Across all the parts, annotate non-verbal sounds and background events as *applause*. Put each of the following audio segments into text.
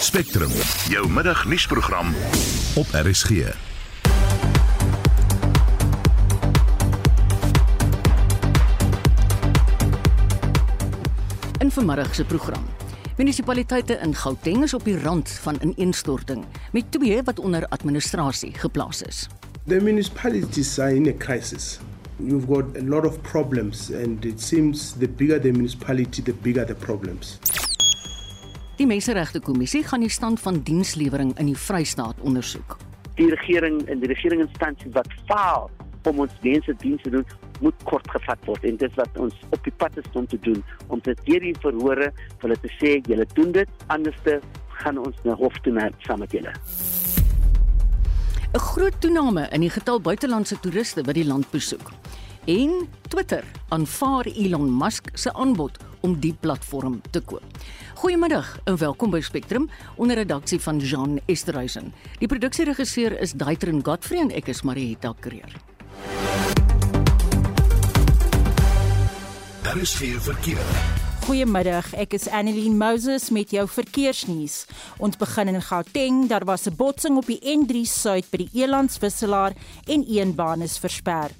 Spectrum, jou middagnuusprogram op RSG. In vanmiddag se program. Munisipaliteite in Gauteng is op die rand van ineenstorting met twee wat onder administrasie geplaas is. The municipalities are in a crisis. You've got a lot of problems, and it seems the bigger the municipality, the bigger the problems. Die Menseregte Kommissie gaan die stand van dienslewering in die Vrystaat ondersoek. die regering en die regeringsinstansies wat faal om ons mense diens te doen moet kort gevat word en dit wat ons op die pad is om te doen om te deur die verhore vir hulle te sê julle doen dit anderste gaan ons na hof toe na saam met julle 'n Groot toename in die getal buitelandse toeriste wat die land besoek. En Twitter aanvaar Elon Musk se aanbod om die platform te koop. Goeiemiddag en welkom by Spectrum onder redaksie van Jean Esterhuizen. Die produksieregisseur is Daitrin Godfrey en ek is Marieta Kreer. Daar is geen verkeer. Goeiemiddag, ek is Annelien Moses met jou verkeersnuus. Ons begin in Gauteng, daar was 'n botsing op die N3 Suid by die Elandswisselaar en een baan is versper.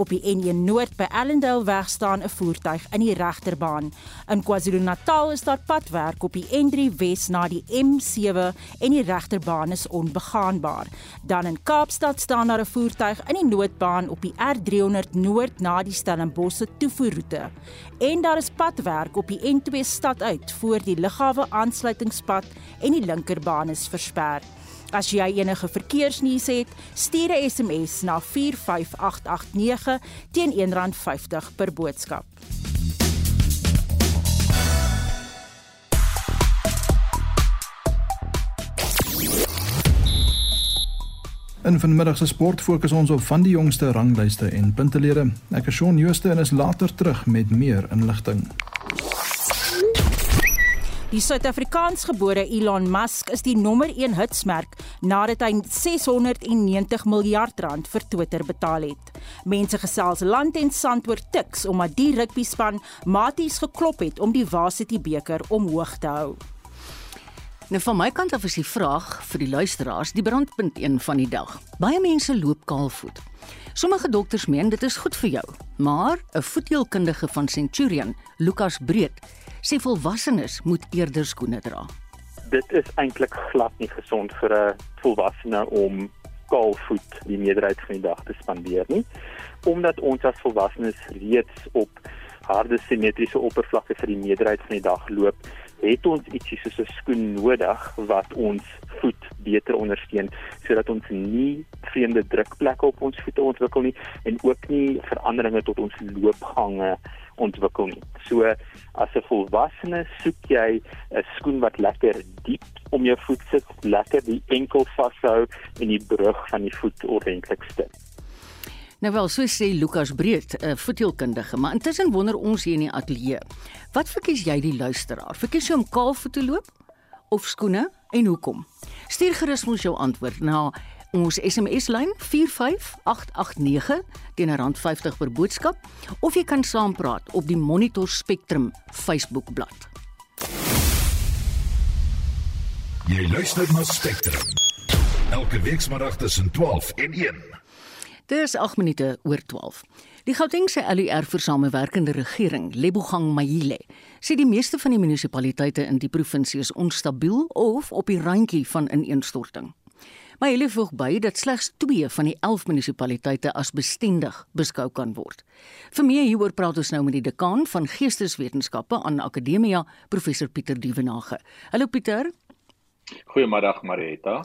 Op die N1 Noord by Allendale weg staan 'n voertuig in die regterbaan. In KwaZulu-Natal is daar padwerk op die N3 Wes na die M7 en die regterbaan is onbegaanbaar. Dan in Kaapstad staan daar 'n voertuig in die noodbaan op die R300 Noord na die Stellenbosse toevoerroete. En daar is padwerk op die N2 stad uit voor die lughawe aansluitingspad en die linkerbaan is versper. As jy enige verkeersnuus het, stuur 'n SMS na 45889 teen R1.50 per boodskap. In vanmiddag se sport fokus ons op van die jongste ranglyste en puntelede. Ek is Shaun Jooste en is later terug met meer inligting. Die Suid-Afrikaansgebore Elon Musk is die nommer 1 hitsmerk nadat hy 690 miljard rand vir Twitter betaal het. Mense gesels land en sand oor tiks omdat die rugbyspan maties geklop het om die Varsity beker omhoog te hou. Nou van my kant af is die vraag vir die luisteraars die brandpunt een van die dag. Baie mense loop kaalvoet. Sommige dokters meen dit is goed vir jou, maar 'n voeteelkundige van Centurion, Lukas Breed, sê volwassenes moet eerder skoene dra. dit is eintlik glad nie gesond vir 'n volwassene om kaalvoet die meerderheid van die dag te spandeer nie omdat ons as volwassenes reeds op harde simmetriese oppervlakke vir die meerderheid van die dag loop het ons ietsie soos 'n skoen nodig wat ons voet beter ondersteun sodat ons nie vreemde drukplekke op ons voete ontwikkel nie en ook nie veranderinge tot ons loopgange ontwikkel nie. So as 'n volwassene soek jy 'n skoen wat lekker diep om jou voet sit, lekker die enkel vashou en die brug van die voet ordentlik stit. Nou wel, so sê Lukas Breed, 'n voeteelkundige, maar intussen wonder ons hier in die ateljee. Wat verkies jy die luisteraar? Verkies jy om kaalvoet te loop of skoene en hoekom? Stuur gerus ons jou antwoord na ons SMS lyn 45889 teen R50 per boodskap of jy kan saampraat op die Monitor Spectrum Facebook bladsy. Jy luister na Spectrum. Elke weekmiddag tussen 12 en 1. Dit is 8 minute oor 12. Die Gautengse LUR vir samewerkende regering, Lebogang Mayile, sê die meeste van die munisipaliteite in die provinsie is onstabiel of op die randjie van ineenstorting. Mayile voeg by dat slegs 2 van die 11 munisipaliteite as bestendig beskou kan word. Vir meer hieroor praat ons nou met die dekaan van Geesteswetenskappe aan Akademia, professor Pieter Dievenage. Hallo Pieter. Goeiemiddag Marietta.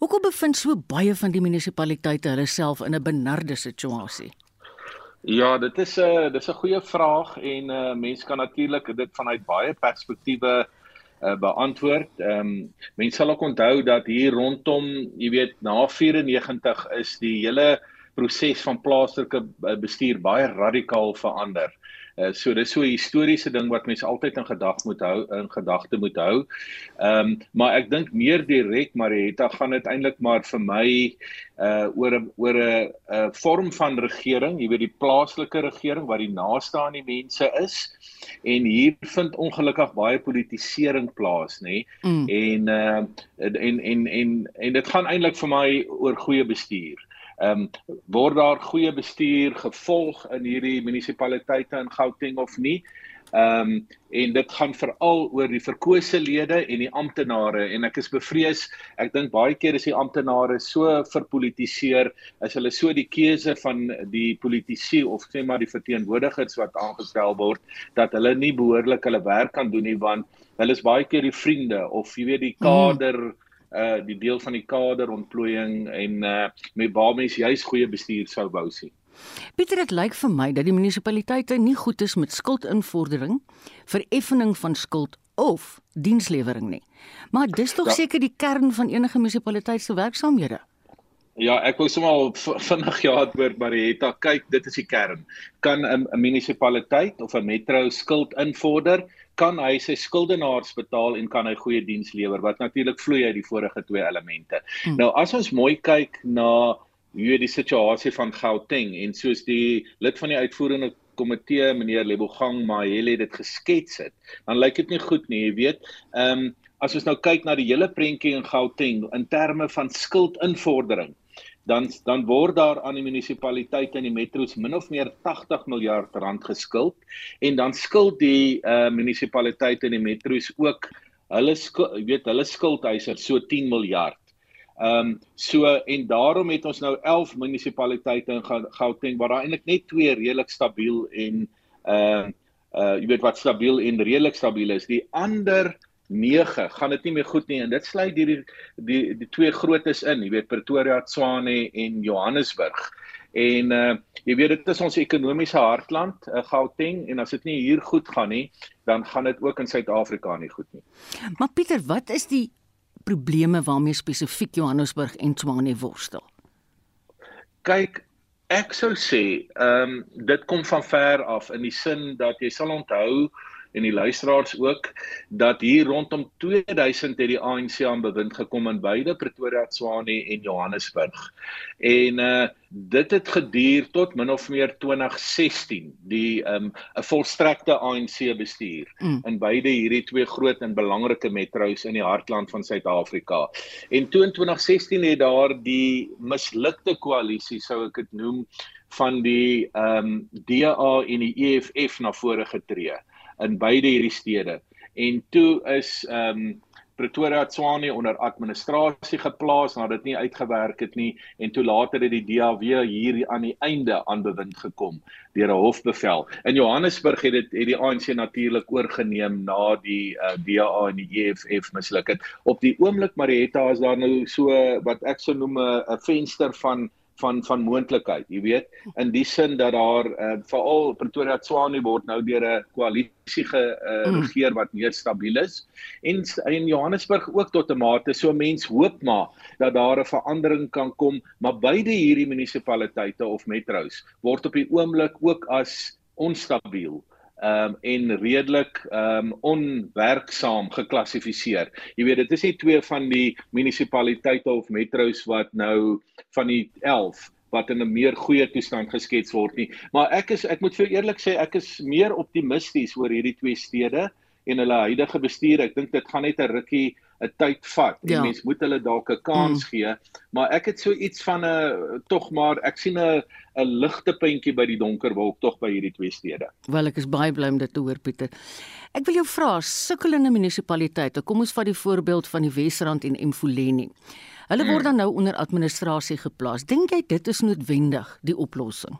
Hoekom bevind so baie van die munisipaliteite hulle self in 'n benarde situasie? Ja, dit is 'n uh, dis 'n goeie vraag en uh, mense kan natuurlik dit vanuit baie perspektiewe uh, beantwoord. Ehm um, mense sal ook onthou dat hier rondom, jy weet, na 94 is die hele proses van plaaslike bestuur baie radikaal verander. Uh, so dis so 'n historiese ding wat mense altyd in gedagte moet hou in gedagte moet hou. Ehm um, maar ek dink meer direk Marietta gaan dit eintlik maar vir my uh oor 'n oor 'n 'n vorm van regering, jy weet die plaaslike regering wat die naaste aan die mense is. En hier vind ongelukkig baie politisering plaas, nê? Mm. En uh en en en en dit gaan eintlik vir my oor goeie bestuur. Ehm um, word daar goeie bestuur gevolg in hierdie munisipaliteite in Gauteng of nie? Ehm um, en dit gaan veral oor die verkose lede en die amptenare en ek is bevrees ek dink baie keer is die amptenare so verpolitiseer as hulle so die keuse van die politici of sê maar die verteenwoordigers wat aangestel word dat hulle nie behoorlik hulle werk kan doen nie want hulle is baie keer die vriende of jy weet die hmm. kader mm. Uh die deel van die kader ontplooiing en uh met waarmee jy juis goeie bestuur sou wou sien Pieter, dit lyk vir my dat die munisipaliteite nie goed is met skuldinvordering, vereffening van skuld of dienslewering nie. Maar dis tog ja. seker die kern van enige munisipaliteit se werksaamhede. Ja, ek wou sommer vinnig ja antwoord Marietta. Kyk, dit is die kern. Kan 'n munisipaliteit of 'n metro skuld invorder? Kan hy sy skuldenaars betaal en kan hy goeie diens lewer? Wat natuurlik vloei uit die vorige twee elemente. Hmm. Nou as ons mooi kyk na hoe die situasie van Gauteng en soos die lid van die uitvoerende komitee meneer Lebogang Mahele dit geskets het, dan lyk dit nie goed nie, jy weet. Ehm um, as ons nou kyk na die hele prentjie in Gauteng in terme van skuldinvordering, dan dan word daar aan die munisipaliteite en die metros min of meer 80 miljard rand geskuld en dan skuld die uh, munisipaliteite en die metros ook hulle skuld, weet, hulle skuldeisers so 10 miljard. Ehm um, so en daarom het ons nou 11 munisipaliteite in Gauteng waar daar eintlik net twee redelik stabiel en ehm uh, uh jy weet wat stabiel en redelik stabiel is. Die ander 9 gaan dit nie meer goed nie en dit sluit hierdie die die, die twee grootes in, jy weet Pretoria, Tshwane en Johannesburg. En uh jy weet dit is ons ekonomiese hartland, uh, Gauteng en as dit nie hier goed gaan nie, dan gaan dit ook in Suid-Afrika nie goed nie. Maar Pieter, wat is die probleme waarmee spesifiek Johannesburg en Tshwane worstel? Kyk, ek sou sê, ehm um, dit kom van ver af in die sin dat jy sal onthou en die luisteraars ook dat hier rondom 2000 het die ANC aan bewind gekom in beide Pretoria, Tshwane en Johannesburg. En uh dit het geduur tot min of meer 2016 die um 'n volstrekte ANC bestuur mm. in beide hierdie twee groot en belangrike metro's in die hartland van Suid-Afrika. En toe in 2016 het daar die mislukte koalisie sou ek dit noem van die um DA en die EFF na vore getree in beide hierdie stede. En toe is ehm um, Pretoria Tshwane onder administrasie geplaas nadat dit nie uitgewerk het nie en toe later het die DAW hier aan die einde aan bewind gekom deur 'n hofbevel. In Johannesburg het dit het die ANC natuurlik oorgeneem na die uh, DA en die EFF misluk het. Op die oomblik Marietta is daar nou so wat ek sou noem 'n venster van van van moontlikheid, jy weet, in die sin dat daar uh, veral Pretoria Tshwane word nou deur 'n koalisie geregeer uh, wat meer stabiel is. En in Johannesburg ook tot 'n mate so mens hoop maar dat daar 'n verandering kan kom, maar beide hierdie munisipaliteite of metros word op die oomblik ook as onstabiel um, en redelik um onwerksaam geklassifiseer. Jy weet dit is nie twee van die munisipaliteite of metros wat nou van die 11 wat in 'n meer goeie toestand geskets word nie. Maar ek is ek moet vir eerlik sê ek is meer optimisties oor hierdie twee stede en hulle huidige bestuur. Ek dink dit gaan net 'n rukkie 'n tyd vat. Die ja. mens moet hulle dalk 'n kans mm. gee, maar ek het so iets van 'n tog maar ek sien 'n 'n ligte puntjie by die donker wolk tog by hierdie twee stede. Wel ek is baie bly om dit te hoor Pieter. Ek wil jou vra, sukkelende munisipaliteite, kom ons vat die voorbeeld van die Wesrand en Mfuleni. Hulle word mm. dan nou onder administrasie geplaas. Dink jy dit is noodwendig die oplossing?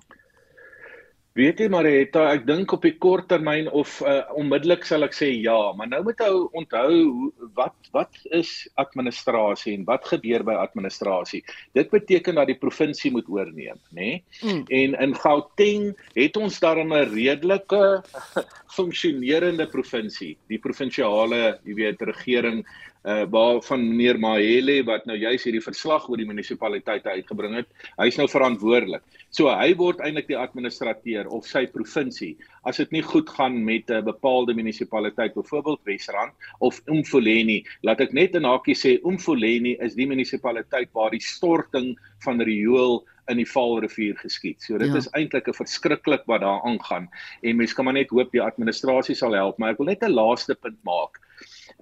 Weet jy Marita, ek dink op die kort termyn of uh, onmiddellik sal ek sê ja, maar nou moet ou onthou wat wat is administrasie en wat gebeur by administrasie? Dit beteken dat die provinsie moet oorneem, nê? Nee? Mm. En in Gauteng het ons daarom 'n redelike *laughs* funksionerende provinsie. Die provinsiale, jy weet, regering uh waarvan meneer Mahele wat nou juis hierdie verslag oor die munisipaliteite uitgebring het, hy's nou verantwoordelik. So hy word eintlik die administrateur of sy provinsie as dit nie goed gaan met 'n bepaalde munisipaliteit, byvoorbeeld Wesrand of Umfuleni, laat ek net in hakie sê Umfuleni is die munisipaliteit waar die storting van riool in die Vaalrivier geskied. So dit ja. is eintlik 'n verskriklik wat daar aangaan en mense kan maar net hoop die administrasie sal help, maar ek wil net 'n laaste punt maak.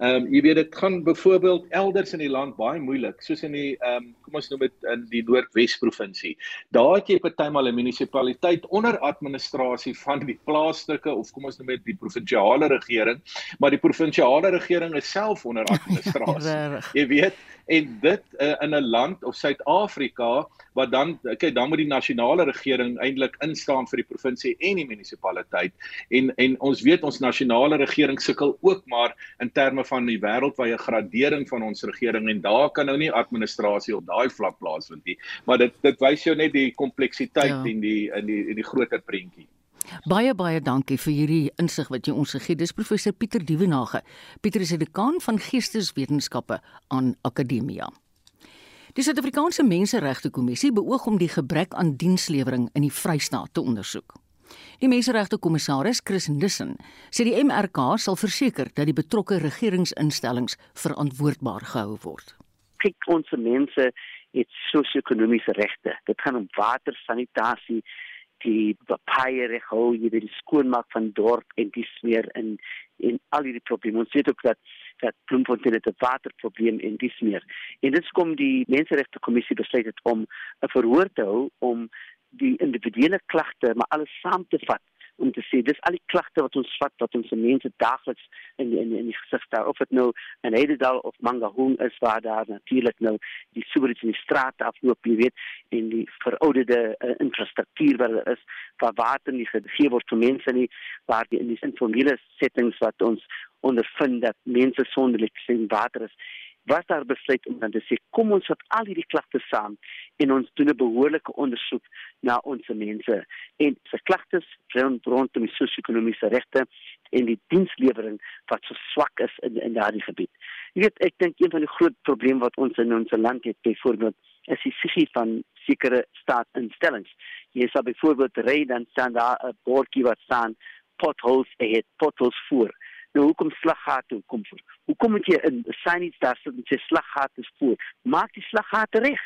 Ehm um, jy weet dit gaan byvoorbeeld elders in die land baie moeilik, soos in die ehm um, kom ons noem dit in die Noordwes provinsie. Daar het jy partymal 'n munisipaliteit onder administrasie van die plaaslike of kom ons noem dit die provinsiale regering, maar die provinsiale regering is self onder *laughs* administrasie. jy weet, en dit uh, in 'n land of Suid-Afrika wat dan kyk dan moet die nasionale regering eintlik instaan vir die provinsie en die munisipaliteit en en ons weet ons nasionale regering sukkel ook maar in terme van die wêreldwye gradering van ons regering en daar kan nou nie administrasie op daai vlak plaasvind nie maar dit dit wys jou net die kompleksiteit ja. en die in die in die groter prentjie Baie baie dankie vir hierdie insig wat jy ons gegee het. Dis professor Pieter Dievenage. Pieter is die dekaan van Geesteswetenskappe aan Akademia. Die Suid-Afrikaanse Menseregte Kommissie beoog om die gebrek aan dienslewering in die Vrystaat te ondersoek. Die Menseregte Kommissaris, Chris Nissen, sê die MRK sal verseker dat die betrokke regeringsinstellings verantwoordbaar gehou word. Kyk, ons mense het sosio-ekonomiese regte. Dit gaan om water, sanitasie, die papier reg hou, jy die skoonmaak van dorp en dis weer in in al die probleme. Ons weet ook dat dat Bloemfontein het 'n waterprobleem en dis meer. En dit kom die Menseregte Kommissie besluit het om 'n verhoor te hou om die individuele klagte maar alles saam te vat om te sê dis al die klagte wat ons vat wat ons mense daagliks in die, in die, in die gesig daar of dit nou in Heidedal of Mangaung is waar daar natuurlik nou die soewerein in die straat afloop jy weet en die verouderde uh, infrastruktuur wat daar is waar water nie gegee word vir mense nie waar die in die informele settings wat ons ondervind dat mense sonder elektrisitek water is was daar besluit om dan te sê kom ons vat al hierdie klagte saam en ons doen 'n behoorlike ondersoek na ons mense en se klagtes rond rondom die sosio-ekonomiese regte en die dienslewering wat so swak is in in daardie gebied. Jy weet ek dink een van die groot probleme wat ons in ons land het byvoorbeeld is die sigie van sekere staatsinstellings. Jy sal byvoorbeeld ry dan staan daar 'n bordjie wat staan potholes ahead, potholes voor. Nou hoekom slaggate kom voor? Hoekom moet jy in signage daar sit en sê slaggate voor? Maak die slaggate reg.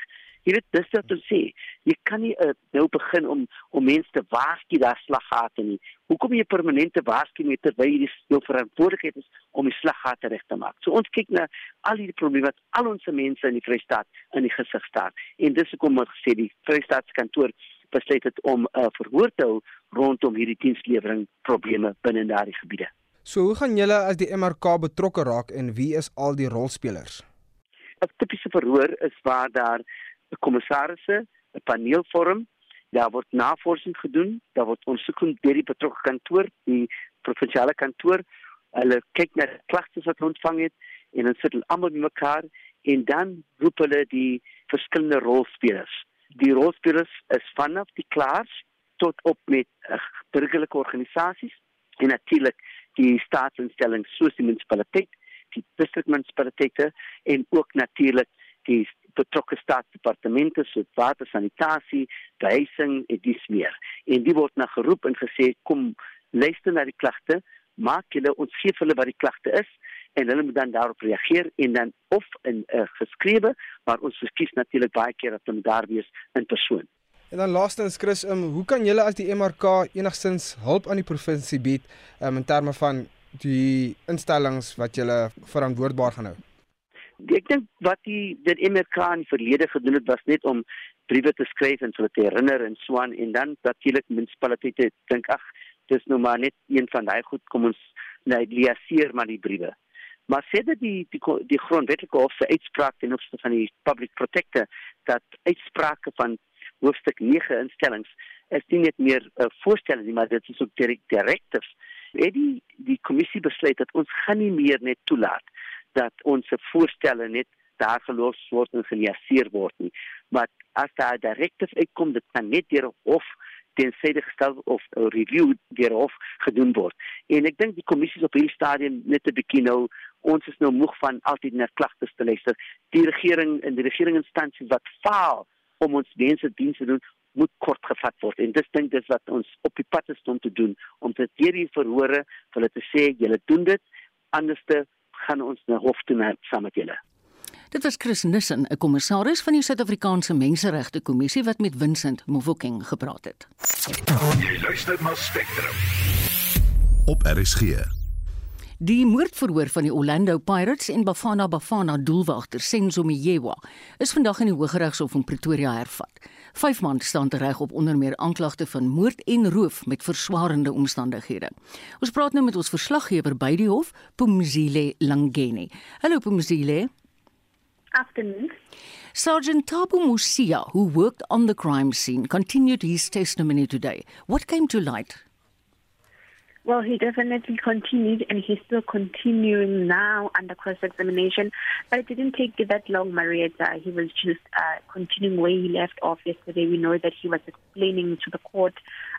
Jy weet dis wat ons sê. Jy kan nie uh, nou begin om om mense te waarsku daar slaggate nie. Hoekom jy permanente waarskuwing terwyl jy jou verantwoordelikheid is om die slaggate reg te maak? So ons kyk na al die probleme wat al ons mense in die Vrystaat in die gesig staar. En dis hoekom ons gesê die Vrystaatskantoor besluit het om 'n uh, verhoor te hou rondom hierdie dienslewering probleme binne daardie gebiede. So hoe gaan julle as die MRK betrokke raak en wie is al die rolspelers? 'n Tipiese verhoor is waar daar 'n kommissarisse, 'n paneel vorm, daar word navorsing gedoen, daar word ondersoek gedoen deur die betrokke kantoor, die provinsiale kantoor. Hulle kyk na klagtes wat ontvang het en dan sit hulle almal bymekaar en dan roep hulle die verskillende rolspelers. Die rolspelers is vanaf die klaers tot op met uh, burgerlike organisasies en natuurlik die staatsinstellings soos die munisipaliteit, die distrikmunisipaliteite en ook natuurlik die betrokke staatsdepartemente soos water, sanitasie, behuising en dis meer. En die word na geroep en gesê kom luister na die klagte, maak julle ons gee hulle wat die klagte is en hulle moet dan daarop reageer en dan of in 'n uh, geskrewe, maar ons verkies natuurlik baie keer dat hulle daar wees in persoon. En dan laastens Chris, um, hoe kan julle as die MRK enigstens hulp aan die provinsie bied um, in terme van die instellings wat julle verantwoordbaar gaan hou? Ek dink wat die die MRK in die verlede gedoen het was net om briewe te skryf en te herinner en so aan en dan natuurlik munisipaliteite dink ag dis nou maar net een van daai goed kom ons nou liaseer maar die briewe. Maar sê dit die die die grondwetlike hof se uitspraak ten opsigte van die public protector dat uitsprake van hoofstuk 9 instellings is nie net meer 'n uh, voorstel nie, maar dit is ook direk directives. Het die die kommissie besluit dat ons gaan nie meer net toelaat dat ons voorstelle net daar gelos word en geliaseer word nie. Maar as daar directives uitkom, dit kan net deur hof teensyde gestel of 'n review deur hof gedoen word. En ek dink die kommissies op hierdie stadium net 'n bietjie nou ons is nou moeg van altyd na klagtes te luister. Die regering en die regeringsinstansies wat faal om ons mense dienste doen moet kort gevat word en dis dink dis wat ons op die pad is om te doen om te deur die verhore vir hulle te sê julle doen dit anderste gaan ons na hof toe na saam met julle. Dit was Chris Nissen, 'n kommissaris van die Suid-Afrikaanse Menseregte Kommissie wat met Vincent Mofokeng gepraat het. Jy luister na Spectrum. Op RSG. Die moordverhoor van die Orlando Pirates en Bafana Bafana doelwagter Senzo Miyewa is vandag in die Hooggeregshof in Pretoria hervat. Vyf mans staan tereg op onder meer aanklagte van moord en roof met verswaarende omstandighede. Ons praat nou met ons verslaggewer by die hof, Pumzile Langeni. Hallo Pumzile. Afternoon. Sergeant Tabu Musia, who worked on the crime scene, continued his testimony today. What came to light? Well, he definitely continued, and he's still continuing now under cross-examination. But it didn't take that long, Marietta. He was just uh, continuing where he left off yesterday. We know that he was explaining to the court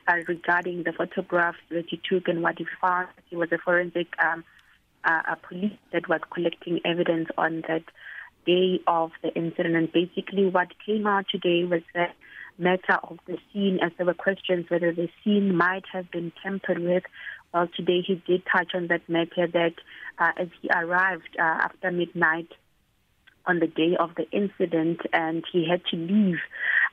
uh, regarding the photographs that he took and what he found. He was a forensic um, uh, a police that was collecting evidence on that day of the incident. And basically, what came out today was that matter of the scene, as there were questions whether the scene might have been tampered with. Well, today he did touch on that matter that uh, as he arrived uh, after midnight on the day of the incident and he had to leave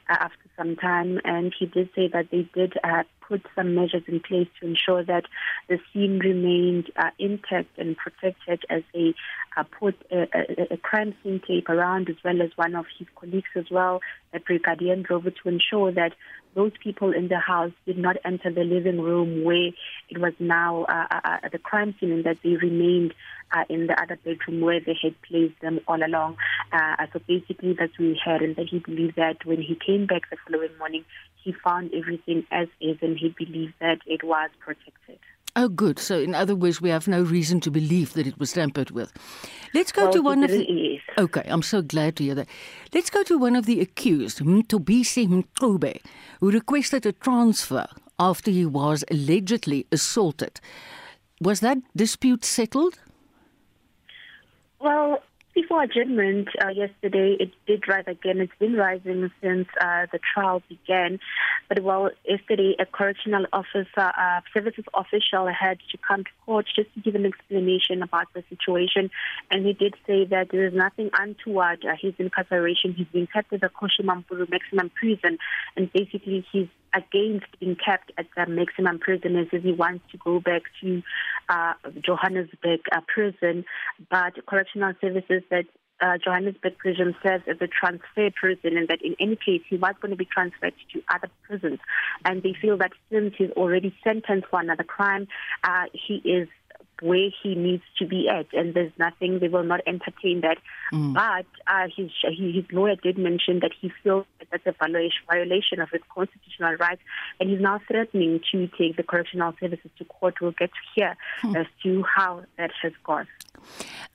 uh, after some time. And he did say that they did uh, put some measures in place to ensure that the scene remained uh, intact and protected as they uh, put a, a, a crime scene tape around as well as one of his colleagues as well, a brigadier drover to ensure that those people in the house did not enter the living room where it was now uh, uh, uh the crime scene and that they remained uh, in the other bedroom where they had placed them all along. Uh, so basically that's what we heard and that he believed that when he came back the following morning, he found everything as is and he believed that it was protected. Oh, good. So, in other words, we have no reason to believe that it was tampered with. Let's go well, to one of the. Is. Okay, I'm so glad to hear that. Let's go to one of the accused, Mtobisi Mtobe, who requested a transfer after he was allegedly assaulted. Was that dispute settled? Well, before adjournment uh, yesterday, it did rise again. It's been rising since uh, the trial began. But well, yesterday, a correctional officer, uh, services official, had to come to court just to give an explanation about the situation. And he did say that there is nothing untoward. Uh, his incarceration, he's been kept at the Koshimampuru maximum prison, and basically he's against being kept at the maximum prison as he wants to go back to uh, Johannesburg uh, prison. But correctional services that uh, Johannesburg prison serves as a transfer prison, and that in any case he was going to be transferred to other prisons. And they feel that since he's already sentenced for another crime, uh, he is where he needs to be at, and there's nothing they will not entertain that. Mm. But uh, his his lawyer did mention that he feels that that's a violation violation of his constitutional rights, and he's now threatening to take the correctional services to court. We'll get to hear mm. as to how that has gone.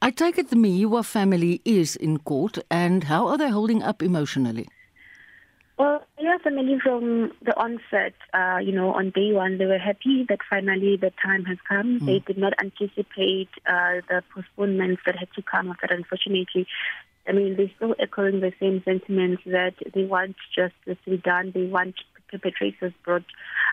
I take it the Miwa family is in court, and how are they holding up emotionally? Well, yeah, family from the onset, uh, you know, on day one, they were happy that finally the time has come. Mm. They did not anticipate uh, the postponements that had to come after, unfortunately. I mean, they're still echoing the same sentiments that they want justice to be done. They want perpetrators brought,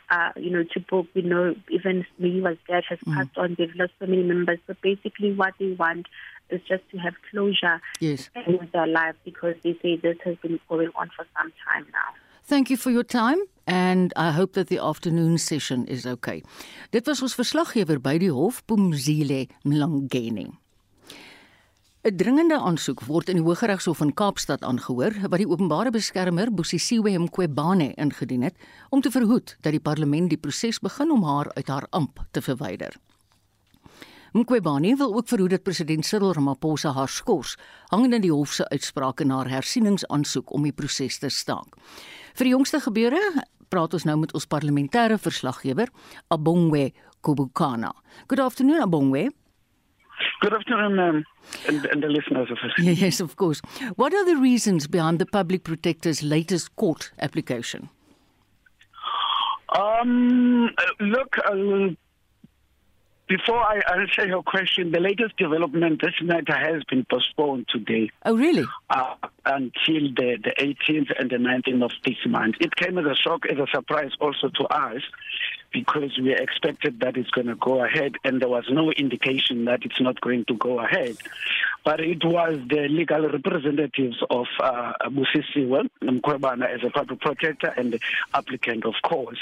uh, you know, to book. We know even me was dead has mm. passed on. They've lost so many members. So basically, what they want is just to have closure yes. with their life because they say this has been going on for some time now. Thank you for your time and I hope that the afternoon session is okay. Dit was ons verslaggewer by die hof Pumzile Mlangeni. 'n Dringende aansoek word in die Hooggeregshof in Kaapstad aangehoor wat die openbare beskermer Bosisiwe Mqwebane ingedien het om te verhoed dat die parlement die proses begin om haar uit haar amp te verwyder. Mqwebani wil ook verhoed dat president Cyril Ramaphosa haar skors hangende in die hof se uitsprake na haar hersieningsaansoek om die proses te staak. Vir die jongste gebeure praat ons nou met ons parlementêre verslaggewer Abongwe Kubukana. Good afternoon Abongwe. Good afternoon um, and, and the listeners of us. *laughs* Yes, of course. What are the reasons behind the public protector's latest court application? Um, look, uh, before I answer your question, the latest development, this matter has been postponed today. Oh, really? Uh, until the, the 18th and the 19th of this month. It came as a shock, as a surprise also to us, because we expected that it's going to go ahead, and there was no indication that it's not going to go ahead. But it was the legal representatives of uh, Busisiwe Mkwebana as a public protector and the applicant, of course,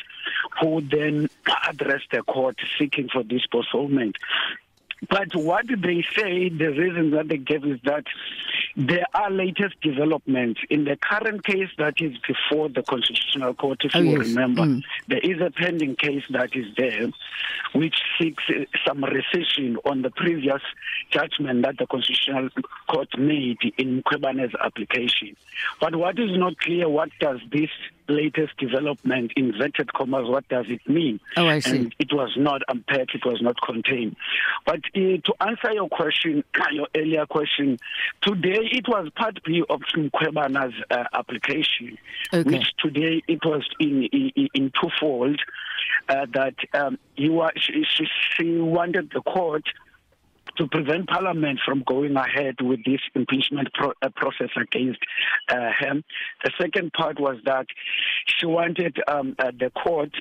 who then addressed the court seeking for this postponement. But what they say, the reason that they give is that there are latest developments in the current case that is before the Constitutional Court. If Oh, you yes. remember, Mm. there is a pending case that is there, which seeks uh, some rescission on the previous judgment that the Constitutional Court made in Kwebane's application. But what is not clear, what does this latest development, inverted commas, what does it mean? Oh, I see. And it was not unpacked, it was not contained. But uh, to answer your question, *clears throat* your earlier question, today it was part B of Mkwebana's uh, application, Okay. which today it was in in, in twofold. Uh, that um, you she, she, she wanted the court to prevent Parliament from going ahead with this impeachment pro- uh, process against uh, him. The second part was that she wanted um, uh, the court.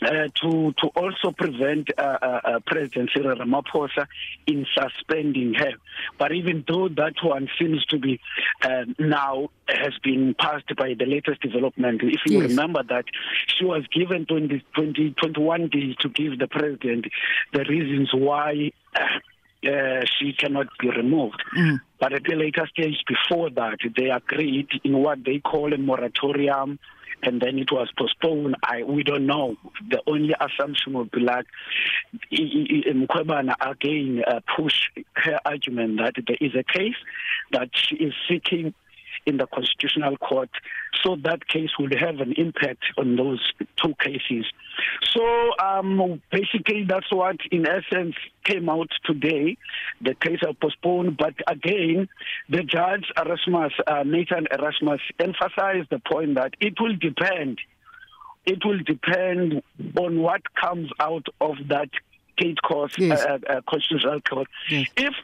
Uh, to to also prevent uh, uh, uh, President Cyril Ramaphosa in suspending her, but even though that one seems to be uh, now has been passed by the latest development, if you Yes. remember that she was given 20, 20, 21 days to give the president the reasons why. Uh, she cannot be removed. Mm. But at a later stage before that, they agreed in what they call a moratorium, and then it was postponed. I we don't know. The only assumption would be like Mkwebana again uh, push her argument that there is a case that she is seeking in the constitutional court, so that case would have an impact on those two cases. So um, basically, that's what, in essence, came out today. The case are postponed, but again, the judge Erasmus, uh, Nathan Erasmus, emphasized the point that it will depend. It will depend on what comes out of that gate course, Yes. uh, uh, constitutional court. Yes. If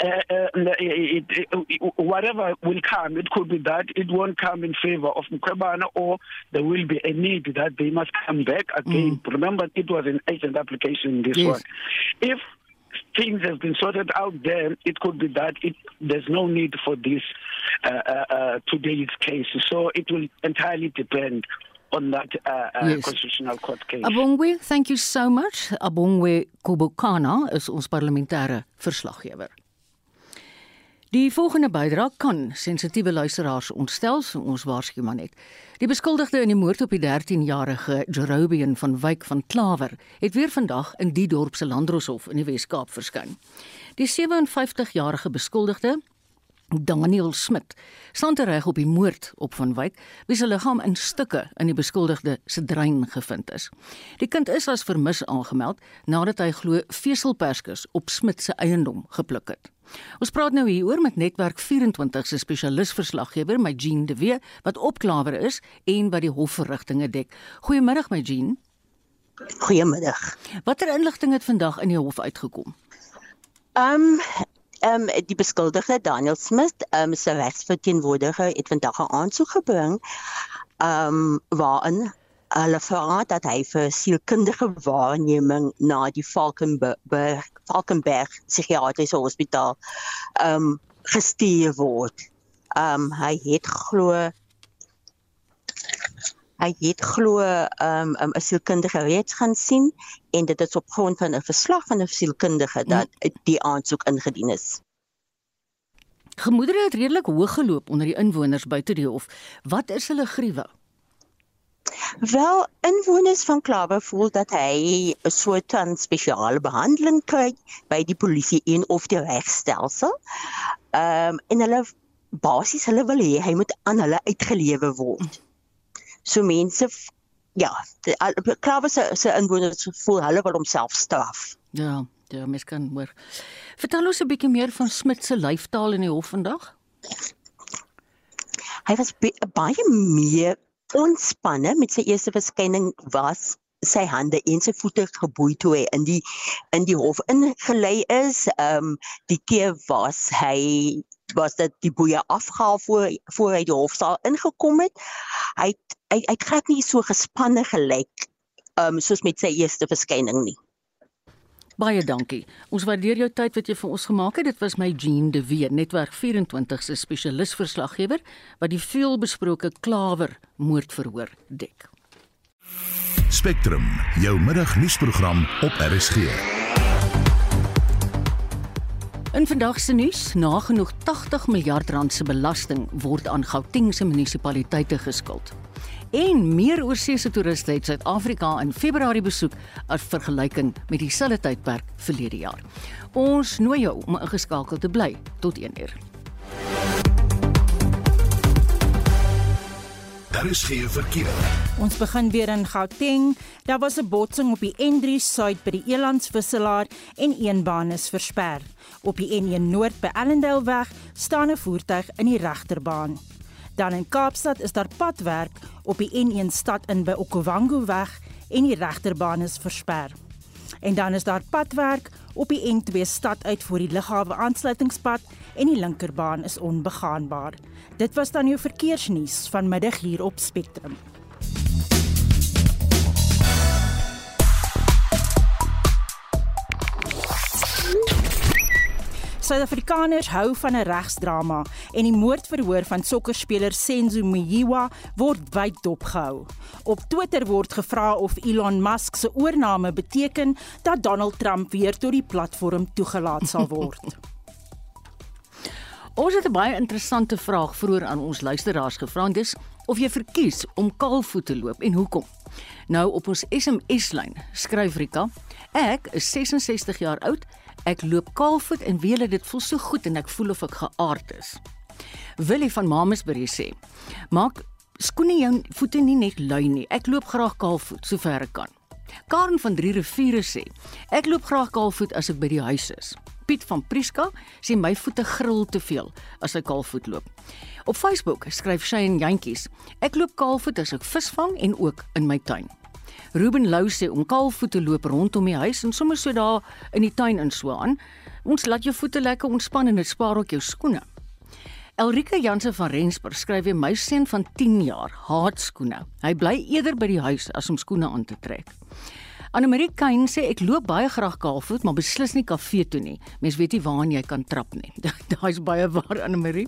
uh, it, it, whatever will come, it could be that it won't come in favor of Mkwebana or there will be a need that they must come back again. Remember, it was an agent application, this Yes. one. If things have been sorted out there, it could be that it, there's no need for this uh, uh, uh, today's case. So it will entirely depend on that uh, uh, Yes. constitutional court case. Abongwe, thank you so much. Abongwe Kobokana is ons parlementêre verslaggewer. Die volgende bydrae kan sensitiewe luisteraars ontstel, so ons waarsku maar net. Die beskuldigde in die moord op die 13-jarige Jerobian van Wyk van Klawer het weer vandag in die dorp se Landroshof in die Wes-Kaap verskyn. Die 57-jarige beskuldigde Daniel Smit staan tereg op die moord op Van Wyk, wie se liggaam in stukke in die beskuldigde se drein gevind is. Die kind is as vermis aangemeld nadat hy glo veselperskes op Smit se eiendom gepluk het. Ons praat nou hieroor met Netwerk 24 se spesialisverslaggewer, my Jean de Wee, wat opklawer is en wat die hofverrigtinge dek. Goeiemiddag my Jean. Goeiemiddag. Watter inligting het vandag in die hof uitgekom? Um um die beskuldigde Daniel Smith um se regsverteenwoordiger het vandag 'n aansoek gebring um waarin hulle vra dat hy vir sielkundige waarneming na die Valkenberg Valkenberg psigiatriese hospitaal um gestuur word. Um hy het glo hy het glo um, um 'n sielkundige reeds gaan sien en dit is op grond van 'n verslag van 'n sielkundige dat die aansoek ingedien is. Gemoedere het redelik hoog geloop onder die inwoners buite die hof. Wat is hulle gruwe? Wel, inwoners van Klawer voel dat hy 'n soort van spesiale behandeling kry by die polisie en of die regstelsel. Ehm um, en hulle basies hulle wil hê hy moet aan hulle uitgelewe word. So mense ja, Klawer se se inwoners voel hulle wil homself straf. Ja, ja, mens kan hoor. Vertel ons 'n bietjie meer van Smit se lyfstaal in die hof vandag. Hy was baie meer ontspanne met sy eerste verskyning was sy hande en sy voete geboei toe hy in die in die hof ingelei is. Ehm um, die keer was hy was dit die boeie afgehaal voor voor hy die hofsaal ingekom het. Hy hy hy het glad nie so gespanne gelyk um, soos met sy eerste verskyning nie. Baie dankie. Ons waardeer jou tyd wat jy vir ons gemaak het. Dit was my Jean de Weer, netwerk 24 se spesialisverslaggewer wat die veelbesproke Klawer moordverhoor dek. Spectrum, jou middagnuusprogram op RSG. In vandag se nuus, nagenoeg 80 miljard rand se belasting word aan Gauteng se munisipaliteite geskuld. En meer oorsese toeriste het Suid-Afrika in Februarie besoek as vergelyking met dieselfde tydperk verlede jaar. Ons nooi jou om ingeskakel te bly tot 1uur. Daar is geen verkeer. Ons begin weer in Gauteng. Daar was 'n botsing op die N3 Suid by die Elandsvisselaar en een baan is versper. Op die N1 Noord by Allendale weg staan 'n voertuig in die regterbaan. Dan in Kaapstad is daar padwerk op die N1 stad in by Okwango weg en die regterbaan is versper. En dan is daar padwerk op die N2 stad uit voor die lughawe aansluitingspad en die linkerbaan is onbegaanbaar. Dit was dan jou verkeersnuus vanmiddag hier op Spectrum. Suid-Afrikaners hou van 'n regsdrama en die moordverhoor van sokkerspeler Senzo Mjiwa word wyd dopgehou. Op Twitter word gevra of Elon Musk se oorneem beteken dat Donald Trump weer tot die platform toegelaat sal word. *laughs* Ons het 'n baie interessante vraag vroeër aan ons luisteraars gevra, dis of jy verkies om kaalvoet te loop en hoekom. Nou op ons SMS-lyn skryf Rika: Ek is 66 jaar oud. Ek loop kaalvoet en weet dit voel so goed en ek voel of ek geaard is. Willie van Mamasbury sê: Maak skoene jou voete nie net lui nie. Ek loop graag kaalvoet sover ek kan. Karen van Drie Riviere sê: Ek loop graag kaalvoet as ek by die huis is. Piet van Priska sê my voete gril te veel as ek kaalvoet loop. Op Facebook skryf Shane Jantjies: Ek loop kaalvoet as ek visvang en ook in my tuin. Ruben Lou sê om kaalvoet te loop rondom die huis en sommer so daar in die tuin in so aan. Ons laat jou voete lekker ontspan en dit spaar ook jou skoene. Elrika Jansen van Rensburg skryf weer my seun van 10 jaar haat skoene. Hy bly eerder by die huis as om skoene aan te trek. Annelie Kain sê ek loop baie graag kaalvoet, maar beslis nie kafee toe nie. Mens weet nie waar jy kan trap nie. *laughs* Daai's baie waar Annelie.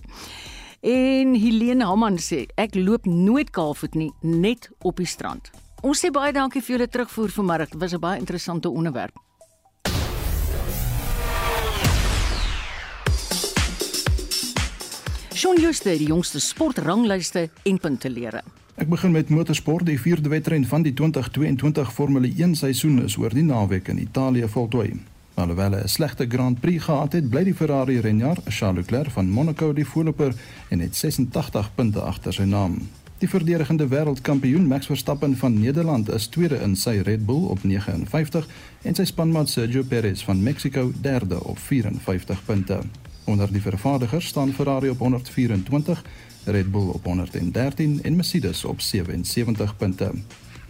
En Helene Hamman sê ek loop nooit kaalvoet nie, net op die strand. Ons sê baie dankie vir julle terugvoer vanmiddag. Dit was 'n baie interessante onderwerp. Shaun Schuster, die jongste sportranglyste en puntelere. Ek begin met motorsport. Die vierde wedren van die 2022 Formule 1 seisoen is oor die naweek in Italië voltooi. Alhoewel 'n slegte Grand Prix gehad het, bly die Ferrari renjaer Charles Leclerc van Monaco die voorloper en het 86 punte agter sy naam. Die verdedigende wêreldkampioen Max Verstappen van Nederland is tweede in sy Red Bull op 59 en sy spanmaat Sergio Perez van Mexico derde op 54 punte. Onder die vervaardigers staan Ferrari op 124, Red Bull op 113 en Mercedes op 77 punte.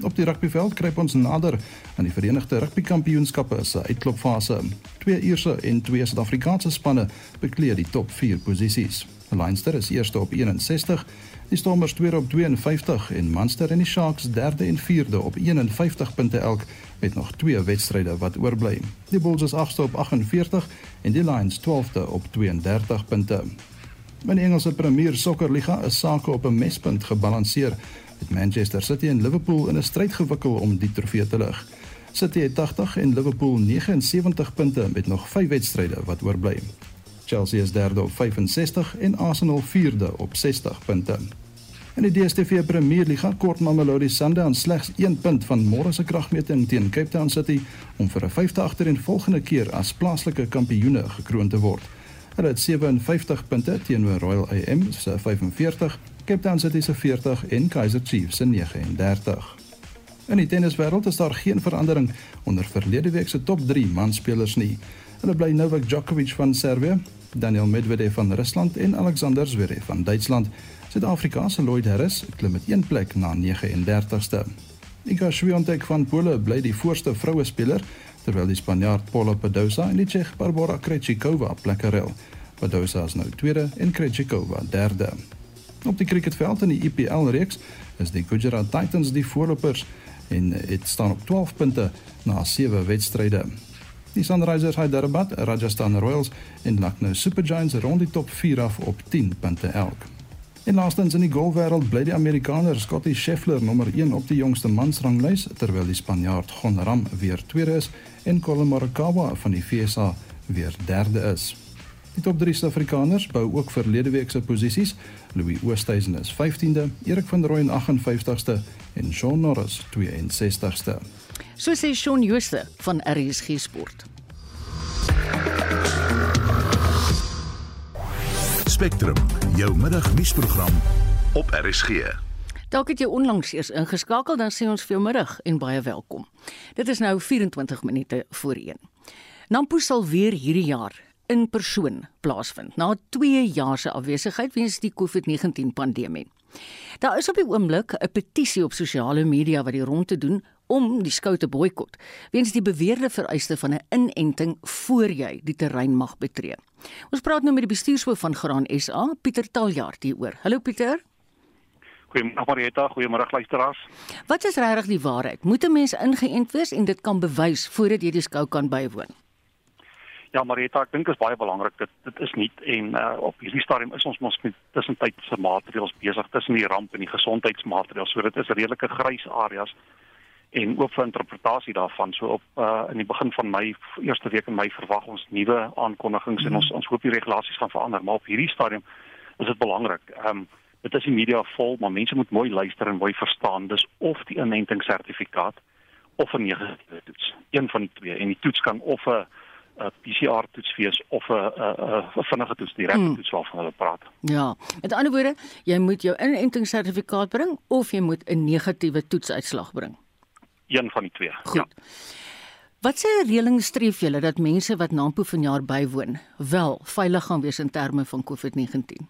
Op die rugbyveld kruip ons nader aan die Verenigde Rugbykampioenskappe se uitklopfase. Twee Ierse en twee Suid-Afrikaanse spanne bekleed die top 4 posisies. Leinster is eerste op 61, die Stormers tweede op 52 en Munster en die Sharks derde en vierde op 51 punte elk met nog twee wedstryde wat oorbly. Die Bulls is agste op 48 en die Lions 12de op 32 punte. In die Engelse Premier Soccer Liga is sake op 'n mespunt gebalanseer met Manchester City en Liverpool in 'n stryd gewikkel om die trofee te lig. City het 80 en Liverpool 79 punte met nog 5 wedstryde wat oorbly. Chelsea is derde op 65 en Arsenal vierde op 60 punte. In die DStv Premier Liga kort Mamelodi Sundowns slegs 1 punt van môre se kragmeting teen Cape Town City om vir 'n vyfde agtereenvolgende keer as plaaslike kampioene gekroon te word. Hulle het 57 punte teenoor Royal AM se 45, Cape Town City se 40 en Kaizer Chiefs se 39. In die tenniswêreld is daar geen verandering onder verlede week se top 3 manspelers nie. Hulle bly Novak Djokovic van Servië, Daniel Medvedev van Rusland en Alexander Zverev van Duitsland. Suid-Afrika se Lloyd Harris klim met een plek na 39ste. Iga Swiatek van Pole bly die voorste vroue speler terwyl die Spanjaard Paula Badosa en die Tsjech Barbora Krejcikova plekke ruil. Badosa is nou tweede en Krejcikova derde. Op die cricketveld in die IPL reeks is die Gujarat Titans die voorlopers en dit staan op 12 punte na 7 wedstryde. Die Sunrisers Hyderabad, Rajasthan Royals en Lucknow Super Giants rond die top 4 af op 10 punte elk. En laastens in die golfwêreld bly die Amerikaner Scottie Scheffler nommer 1 op die jongste mansranglys terwyl die Spanjaard Jon Ram weer tweede is en Collin Morikawa van die VSA weer derde is. Die top 3 Suid-Afrikaners bou ook verlede week se posisies. Louis Oosthuizen is 15de, Erik van Rooyen 58ste en Shaun Norris 62ste. So sê Shaun Jooste van RSG Sport. Spectrum, jou middagnuusprogram op RSG. Dalk het jy onlangs eers ingeskakel, dan sê ons vir jou middag en baie welkom. Dit is nou 24 minute voor 1. Nampo sal weer hierdie jaar in persoon plaasvind na 2 jaar se afwesigheid weens die COVID-19 pandemie. Daar is op die oomblik 'n petisie op sosiale media wat die ronde doen om die skou te boikot weens die beweerde vereiste van 'n inenting voor jy die terrein mag betree. Ons praat nou met die bestuurshoof van Graan SA, Pieter Taljaard hieroor. Hallo Pieter. Goeiemôre Marieta, goeiemôre luisteraars. Wat is regtig die waarheid? Moet 'n mens ingeënt wees en dit kan bewys voordat jy die skou kan bywoon? Ja, Marieta, ek dink dit is baie belangrik dit dit is nie en uh, op hierdie stadium is ons mos met tussentydse maatreëls besig tussen die ramp en die gesondheidsmaatreëls. So dit is redelike grys areas en ook vir interpretasie daarvan. So op uh, in die begin van my eerste week in my verwag ons nuwe aankondigings en ons ons hoop die regulasies gaan verander, maar op hierdie stadium is dit belangrik. Ehm um, dit is die media vol, maar mense moet mooi luister en mooi verstaan. Dis of die inentingssertifikaat of 'n negatiewe toets. Een van die twee en die toets kan of 'n 'n PCR toets wees of 'n 'n vinnige toets, die regte hmm. toets waarvan hulle praat. Ja, met ander woorde, jy moet jou inentingssertifikaat bring of jy moet 'n negatiewe toetsuitslag bring. Een van die twee. Goed. Ja. Wat sê reëling streef julle dat mense wat Nampo vanjaar bywoon wel veilig gaan wees in terme van COVID-19?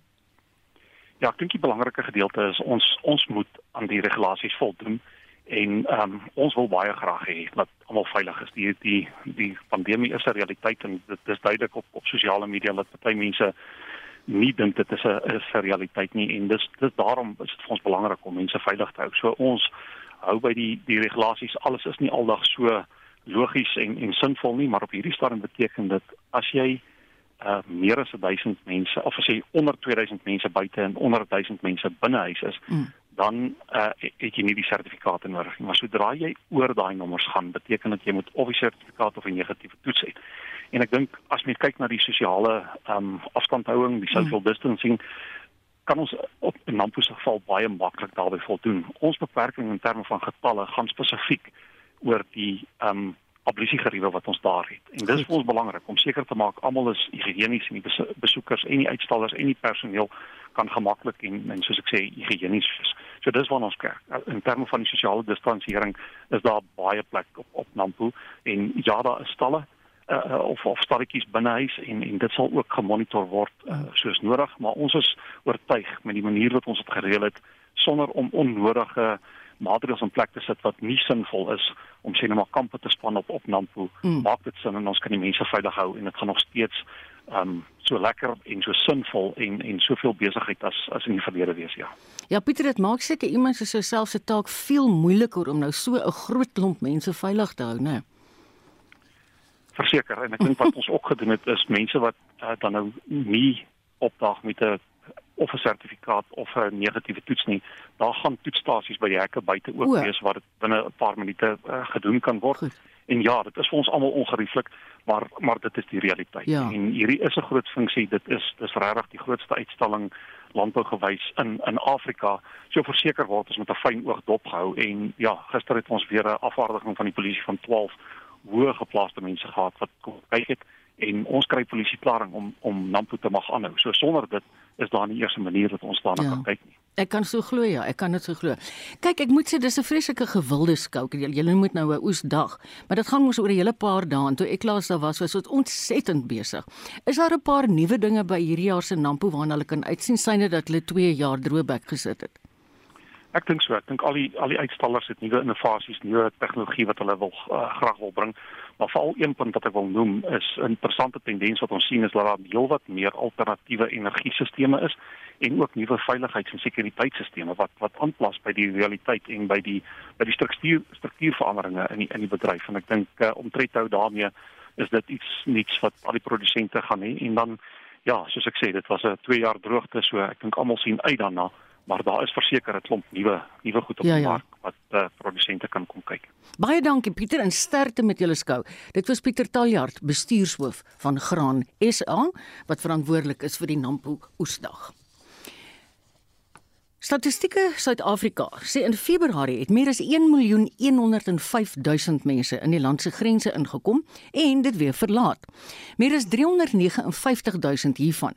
Ja, ek dink die belangrike gedeelte is ons ons moet aan die regulasies voldoen en ehm um, ons wil baie graag hê dat almal veilig is. Die die die pandemie is 'n realiteit en dit is duidelik op op sosiale media dat baie mense nie dink dit is 'n is 'n realiteit nie en dis dis daarom is dit vir ons belangrik om mense veilig te hou. So ons hou by die die regulasies. Alles is nie aldag so logies en en sinvol nie, maar op hierdie stadium beteken dit as jy uh meer as 1000 mense of as jy onder 2000 mense buite en onder 1000 mense binne huis is, mm. dan uh het jy nie die sertifikaat nodig nie. Maar sodra jy oor daai nommers gaan, beteken dit jy moet of die sertifikaat of 'n negatiewe toets hê. En ek dink as mens kyk na die sosiale um afstandhouding, die social mm. Kan ons op 'n Nampo se geval baie maklik daarbey voldoen. Ons beperking in terme van getalle gaan spesifiek oor die um ablusiegeriewe wat ons daar het. En dis vir ons belangrik om seker te maak almal is higiënies en die besoekers en die uitstallers en die personeel kan gemaklik en en soos ek sê higiënies wees. So dis wat ons kyk. In terme van die sosiale distansiering is daar baie plek op op Nampo en ja daar is stalle uh, of of stalletjies binne huis en en dit sal ook gemonitor word uh, soos nodig, maar ons is oortuig met die manier wat ons dit gereël het sonder om onnodige maatreëls in plek te sit wat nie sinvol is om sê net maar kampe te span op op Nampo. Mm. Maak dit sin en ons kan die mense veilig hou en dit gaan nog steeds um, so lekker en so sinvol en en soveel besigheid as as in die verlede wees ja. Ja Pieter dit maak seker iemand se self se taak veel moeiliker om nou so 'n groot klomp mense veilig te hou, né? Verseker en ek dink wat ons ook gedoen het is mense wat uh, dan nou nie opdaag met 'n of 'n sertifikaat of 'n negatiewe toets nie. Daar gaan toetsstasies by die hekke buite ook o. wees waar dit binne 'n paar minute uh, gedoen kan word. Goed. En ja, dit is vir ons almal ongerieflik, maar maar dit is die realiteit. Ja. En hierdie is 'n groot funksie. Dit is dis regtig die grootste uitstalling landbou gewys in in Afrika. So verseker word ons met 'n fyn oog dopgehou en ja, gister het ons weer 'n afvaardiging van die polisie van 12 hoë geplaaste mense gehad wat kom kyk het en ons kry polisieklaring om om Nampo te mag aanhou. So sonder dit is daar nie eers 'n manier dat ons daarna ja. kan kyk nie. Ek kan so glo ja, ek kan dit so glo. Kyk, ek moet sê dis 'n vreeslike gewilde skou. Julle moet nou 'n oesdag, maar dit gaan mos oor 'n hele paar dae en toe ek laas daar was, was dit ontsettend besig. Is daar 'n paar nuwe dinge by hierdie jaar se Nampo waarna hulle kan uitsien syne dat hulle 2 jaar droëbek gesit het? Ek dink so. Ek dink al die al die uitstallers het nuwe innovasies, nuwe tegnologie wat hulle wil uh, graag wil bring. Maar veral een punt wat ek wil noem is 'n interessante tendens wat ons sien is dat daar heelwat meer alternatiewe energiesisteme is en ook nuwe veiligheids- en sekuriteitstelsels wat wat aanpas by die realiteit en by die by die struktuur struktuurveranderinge in die in die bedryf en ek dink uh, om tred te hou daarmee is dit iets niets wat al die produsente gaan hê en dan ja soos ek sê dit was 'n 2 jaar droogte so ek dink almal sien uit daarna maar daar is verseker 'n klomp nuwe nuwe goed op ja, die ja. mark wat uh, produsente kan kom kyk. Baie dankie Pieter en sterkte met julle skou. Dit was Pieter Taljard, bestuurshoof van Graan SA wat verantwoordelik is vir die Nampo Oesdag. Statistieke Suid-Afrika sê in Februarie het meer as 1.105.000 mense in die land se grense ingekom en dit weer verlaat. Meer as 359.000 hiervan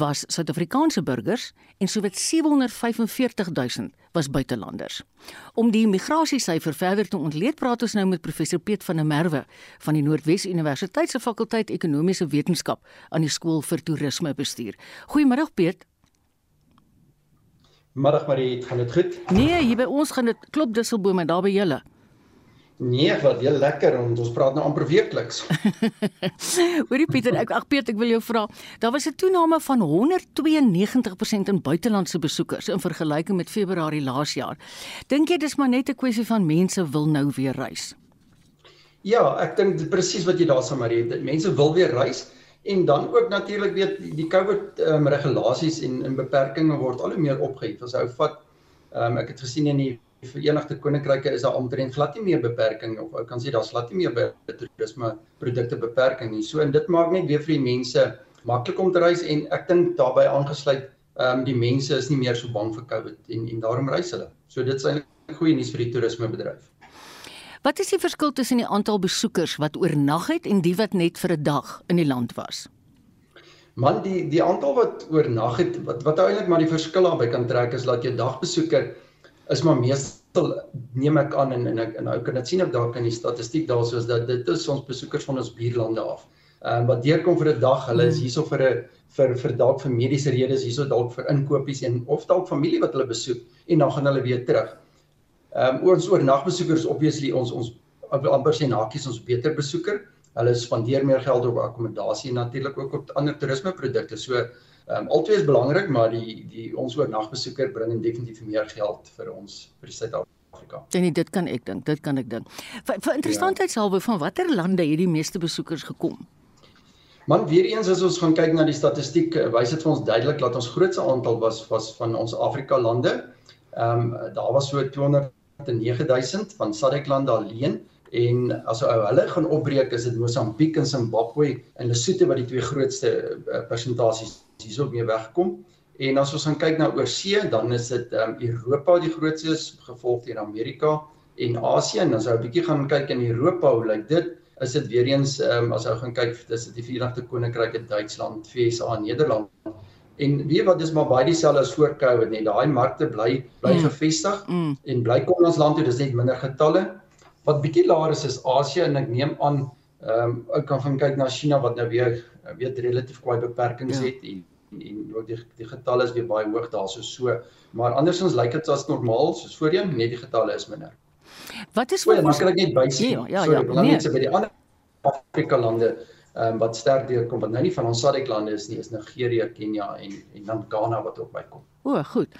was Suid-Afrikaanse burgers en sowat 745.000 was buitelanders. Om die migrasiesyfer verder te ontleed, praat ons nou met professor Piet van der Merwe van die Noordwes Universiteit se fakulteit Ekonomiese Wetenskap aan die skool vir toerismebestuur. Goeiemôre Piet. Middag Marie, gaan dit goed? Nee, hier by ons gaan dit klop dusselbome daar by julle. Nee, wat heel lekker en ons praat nou amper weekliks. *laughs* Hoorie Pieter, ek ag Piet, ek wil jou vra. Daar was 'n toename van 192% in buitelandse besoekers in vergelyking met Februarie laas jaar. Dink jy dis maar net 'n kwessie van mense wil nou weer reis? Ja, ek dink presies wat jy daar sê Marie, mense wil weer reis. En dan ook natuurlik weet die COVID ehm um, regulasies en en beperkings word al hoe meer opgehef. As ou vat ehm um, ek het gesien in die Verenigde Koninkryke is daar omtrent glad nie meer beperking of ek kan sê daar's glad nie meer by toerisme produkte beperking nie. So en dit maak net weer vir die mense maklik om te reis en ek dink daarbey aangesluit ehm um, die mense is nie meer so bang vir COVID en en daarom reis hulle. So dit is eintlik goeie nuus vir die toerismebedryf. Wat is die verskil tussen die aantal besoekers wat oornag het en die wat net vir 'n dag in die land was? Man, die die aantal wat oornag het, wat wat eintlik maar die verskil daarby kan trek is dat jou dagbesoeker is maar meestal neem ek aan en en ek en ou kan dit sien op dalk in die statistiek daar soos dat dit is ons besoekers van ons buurlande af. Ehm um, wat deurkom vir 'n dag, hulle is hierso vir 'n vir vir dalk vir mediese redes, hierso dalk vir inkopies en of dalk familie wat hulle besoek en dan gaan hulle weer terug. Ehm um, ons oornagbesoekers obviously ons ons amper sê nakies ons beter besoeker. Hulle spandeer meer geld op akkommodasie en natuurlik ook op ander toerismeprodukte. So ehm um, albei is belangrik, maar die die ons oornagbesoeker bring definitief meer geld vir ons vir Suid-Afrika. En nee, dit kan ek dink, dit kan ek dink. Vir, vir interessantheidshalwe ja. van watter lande het die meeste besoekers gekom? Man weer eens as ons gaan kyk na die statistiek, eh, wys dit vir ons duidelik dat ons grootste aantal was was van ons Afrika lande. Ehm um, daar was so 200 9000 van SADC-lande alleen en as ou hulle gaan opbreek is dit Mosambiek en Zimbabwe en Lesotho wat die twee grootste uh, persentasies hierso mee wegkom. En as ons gaan kyk na oorsee, dan is dit um, Europa die grootste gevolg deur Amerika en Asië. En as ou 'n bietjie gaan kyk in Europa, hoe lyk dit? Is dit weer eens um, as ou gaan kyk, dis dit die Verenigde Koninkryk, Duitsland, VSA en Nederland. En weet wat dis maar baie dieselfde as voor Covid net. Daai markte bly bly mm. gevestig mm. en bly kom ons land toe dis net minder getalle. Wat bietjie laer is is Asië en ek neem aan ehm um, ek kan van kyk na China wat nou weer weet relatief kwai beperkings ja. het en en ook die die getalle is weer baie hoog daarso so. Maar andersins lyk dit as normaal soos voorheen net die getalle is minder. Wat is wat ons kan ek net bysê. Ja ja, ja nee. net so by die ander Afrika lande um, wat sterk deurkom wat nou nie van ons SADC lande is nie is Nigerië, Kenia en en dan Ghana wat ook bykom. O, goed.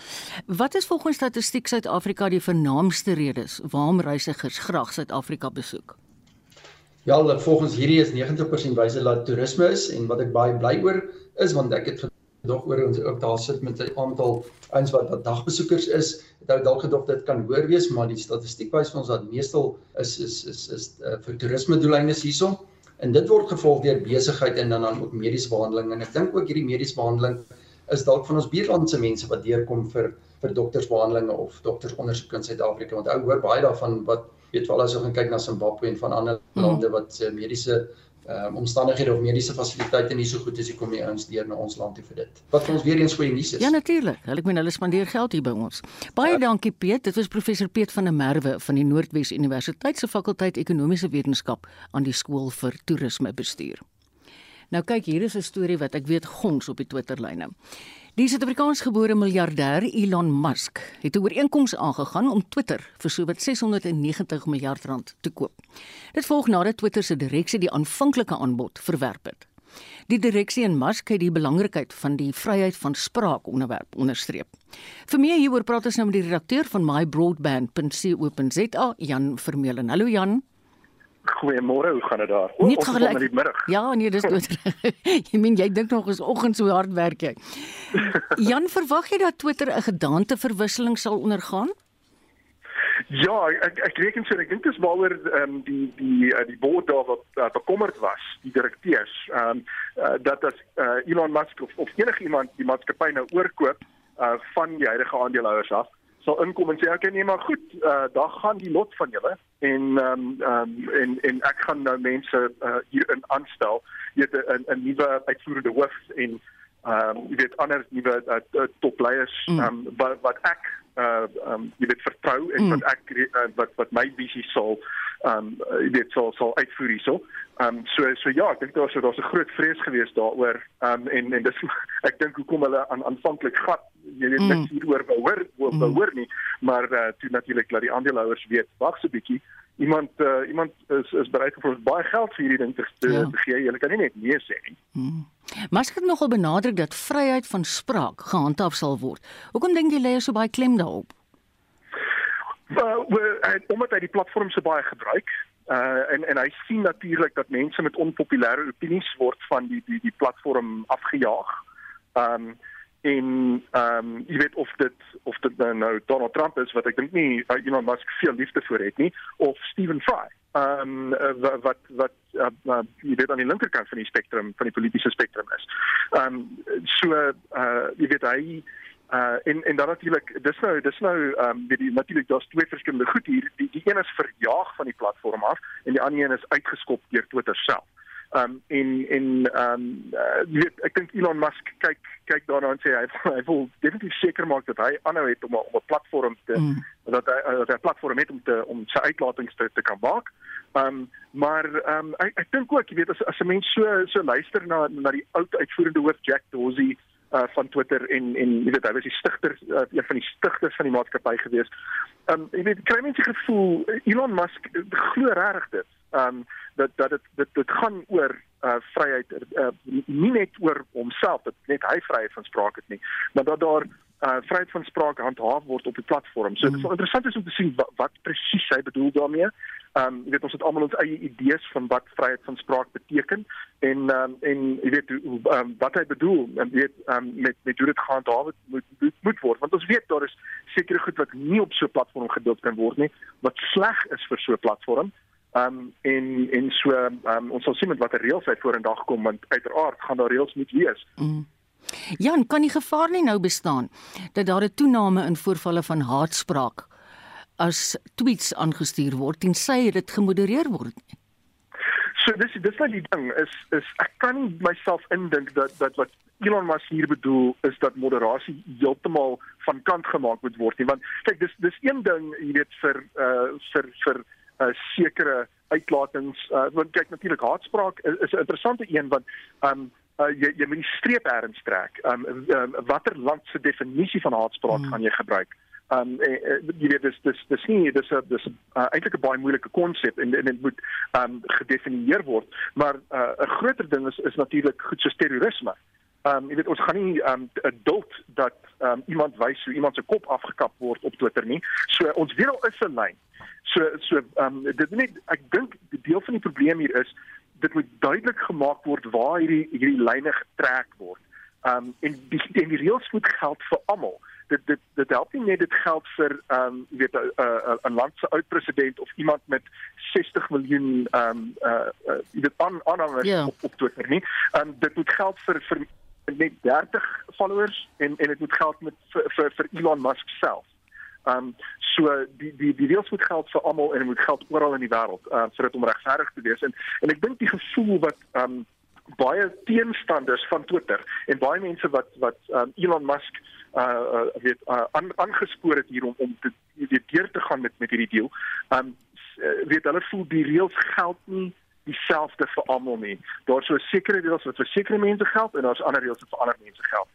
Wat is volgens statistiek Suid-Afrika die vernaamste redes waarom reisigers graag Suid-Afrika besoek? Ja, volgens hierdie is 90% wys dit dat toerisme is en wat ek baie bly oor is want ek het gedog oor ons ook daar sit met 'n aantal eens wat wat dagbesoekers is. Het ou dalk gedog dit kan hoër wees, maar die statistiek wys vir ons dat meestal is is is is, is uh, vir toerisme doeleindes hierson. En dit word gevolg deur besigheid en dan dan ook mediese behandeling en ek dink ook hierdie mediese behandeling is dalk van ons buurlandse mense wat deurkom vir vir doktersbehandelinge of doktersondersoek in Suid-Afrika want ou hoor baie daarvan wat weet wel as ons gaan kyk na Zimbabwe en van ander mm. lande wat se mediese ehm uh, omstandighede of mediese fasiliteite nie so goed is, kom die ouens deur na ons land toe vir dit. Wat vir ons weer eens goeie nuus is. Ja natuurlik. Hulle ek meen hulle spandeer geld hier by ons. Baie ja. dankie Piet. Dit was professor Piet van der Merwe van die Noordwes Universiteit se fakulteit Ekonomiese Wetenskap aan die skool vir toerisme bestuur. Nou kyk, hier is 'n storie wat ek weet gons op die Twitterlyne. Die Suid-Afrikaansgebore miljardêr Elon Musk het 'n ooreenkoms aangegaan om Twitter vir sowat 690 miljard rand te koop. Dit volg nadat Twitter se direksie die aanvanklike aanbod verwerp het. Die direksie en Musk het die belangrikheid van die vryheid van spraak onderwerp onderstreep. Vir meer hieroor praat ons nou met die redakteur van mybroadband.co.za, Jan Vermeulen. Hallo Jan. Goeiemôre, hoe gaan dit daar? O, Niet gelijk. in die middag. Ja, nee, dis dood. *laughs* *laughs* jy meen jy dink nog is oggend so hard werk jy. *laughs* Jan, verwag jy dat Twitter 'n gedaanteverwisseling sal ondergaan? Ja, ek ek reken so ek dink dis waaroor ehm um, die die uh, die board daar wat uh, bekommerd was, die direkteurs, ehm um, uh, dat as uh, Elon Musk of, of enige iemand die maatskappy nou oorkoop uh, van die huidige aandeelhouers af, sal inkom en sê okay nee maar goed, uh, daar gaan die lot van julle en ehm um, um, en en ek gaan nou mense uh, hier in aanstel, weet 'n 'n nuwe uitvoerende hoof en ehm um, jy weet ander nuwe uh, topleiers ehm um, wat wat ek uh um jy weet vertrou en mm. wat ek uh, wat wat my visie sal um jy weet sal sal uitvoer hierso. Um so so ja, ek dink daar was daar's 'n groot vrees geweest daaroor. Um en en dis *laughs* ek dink hoekom hulle aan aanvanklik gat jy weet mm. niks hieroor wou hoor wou mm. nie, maar uh, toe natuurlik dat die aandeelhouers weet wag so 'n bietjie iemand uh, iemand is is bereid om baie geld vir hierdie ding te, te, ja. te gee. Jy kan nie net nee sê nie. Hmm. Maar ek het nogal benadruk dat vryheid van spraak gehandhaaf sal word. Hoekom dink jy lê jy so baie klem daarop? Wel, omdat hy die platform so baie gebruik uh en en hy sien natuurlik dat mense met onpopulêre opinies word van die die die platform afgejaag. Um en ehm um, jy weet of dit of dit nou, nou Donald Trump is wat ek dink nie uh, Elon Musk veel liefde vir het nie of Stephen Fry. Ehm um, uh, wat wat uh, uh, jy weet aan die linkerkant van die spektrum van die politieke spektrum is. Ehm um, so uh jy weet hy uh en en dan natuurlik dis nou dis nou ehm um, weet jy natuurlik daar's twee verskillende goed hier die die een is verjaag van die platform af en die ander een is uitgeskop deur Twitter self. Um en en um uh, weet ek dink Elon Musk kyk kyk daarna en sê hy *laughs* hy wil definitief seker maak dat hy aanhou het om om 'n platform te mm. dat hy dat hy 'n platform het om te om sy uitlatings te te kan maak. Um maar um ek ek dink ook jy weet as as 'n mens so so luister na na die oud uitvoerende hoof Jack Dorsey uh van Twitter en en jy weet hy was die stigter uh, een van die stigters van die maatskappy gewees. Um jy weet kry mense gevoel Elon Musk glo regtig dit um dat dat dit dit dit gaan oor uh vryheid uh, nie net oor homself dat net hy vryheid van spraak het nie maar dat daar uh vryheid van spraak handhaaf word op die platform. So dit is wel interessant is om te sien wat, wat presies hy bedoel daarmee. Um jy weet ons het almal ons eie idees van wat vryheid van spraak beteken en um en jy weet hoe um, wat hy bedoel en weet um met met hoe dit gehandhaaf moet, moet moet word want ons weet daar is sekere goed wat nie op so 'n platform geduld kan word nie wat sleg is vir so 'n platform. Um en en so um ons sal sien met watter reëls hy vorendag kom want uiteraard gaan daar reëls moet wees. Mm. Jan, kan die gevaar nie nou bestaan dat daar 'n toename in voorvalle van haatspraak as tweets aangestuur word tensy dit gemodereer word nie? So dis dis wat die ding is is ek kan nie myself indink dat dat wat Elon Musk hier bedoel is dat moderasie heeltemal van kant gemaak moet word nie want kyk dis dis een ding jy weet vir uh vir vir uh, sekere uitlatings uh, want kyk natuurlik haatspraak is, is 'n interessante een want um uh, jy jy moet die streep erns trek. Um, um watter land se definisie van haatspraak mm. gaan jy gebruik? Um uh, jy weet dis dis dis nie dis 'n dis uh, eintlik 'n baie moeilike konsep en en dit moet um gedefinieer word. Maar 'n uh, groter ding is is natuurlik goed so terrorisme. Um jy weet ons gaan nie um adult dat um iemand wys hoe iemand se kop afgekap word op Twitter nie. So ons weet al is 'n lyn. So so um dit net ek dink die deel van die probleem hier is dit moet duidelik gemaak word waar hierdie hierdie lyne getrek word. Um en die en die reëls moet geld vir almal. Dit dit dit help nie net dit geld vir um jy weet 'n 'n land se of iemand met 60 miljoen um uh jy weet aan aanhangers yeah. op op Twitter nie. Um dit moet geld vir vir net 30 followers en en dit moet geld met vir vir, vir Elon Musk self. Ehm um, so die die die reëls moet geld vir almal en dit moet geld oral in die wêreld uh, sodat om regverdig te wees en en ek dink die gevoel wat ehm um, baie teenstanders van Twitter en baie mense wat wat um, Elon Musk uh, uh weet uh, aangespoor het hier om om te weet deur te gaan met met hierdie deal. Um weet hulle voel die reëls geld nie dieselfde vir almal nie. Daar's so sekere reëls wat vir sekere mense geld en daar's ander reëls wat vir ander mense geld.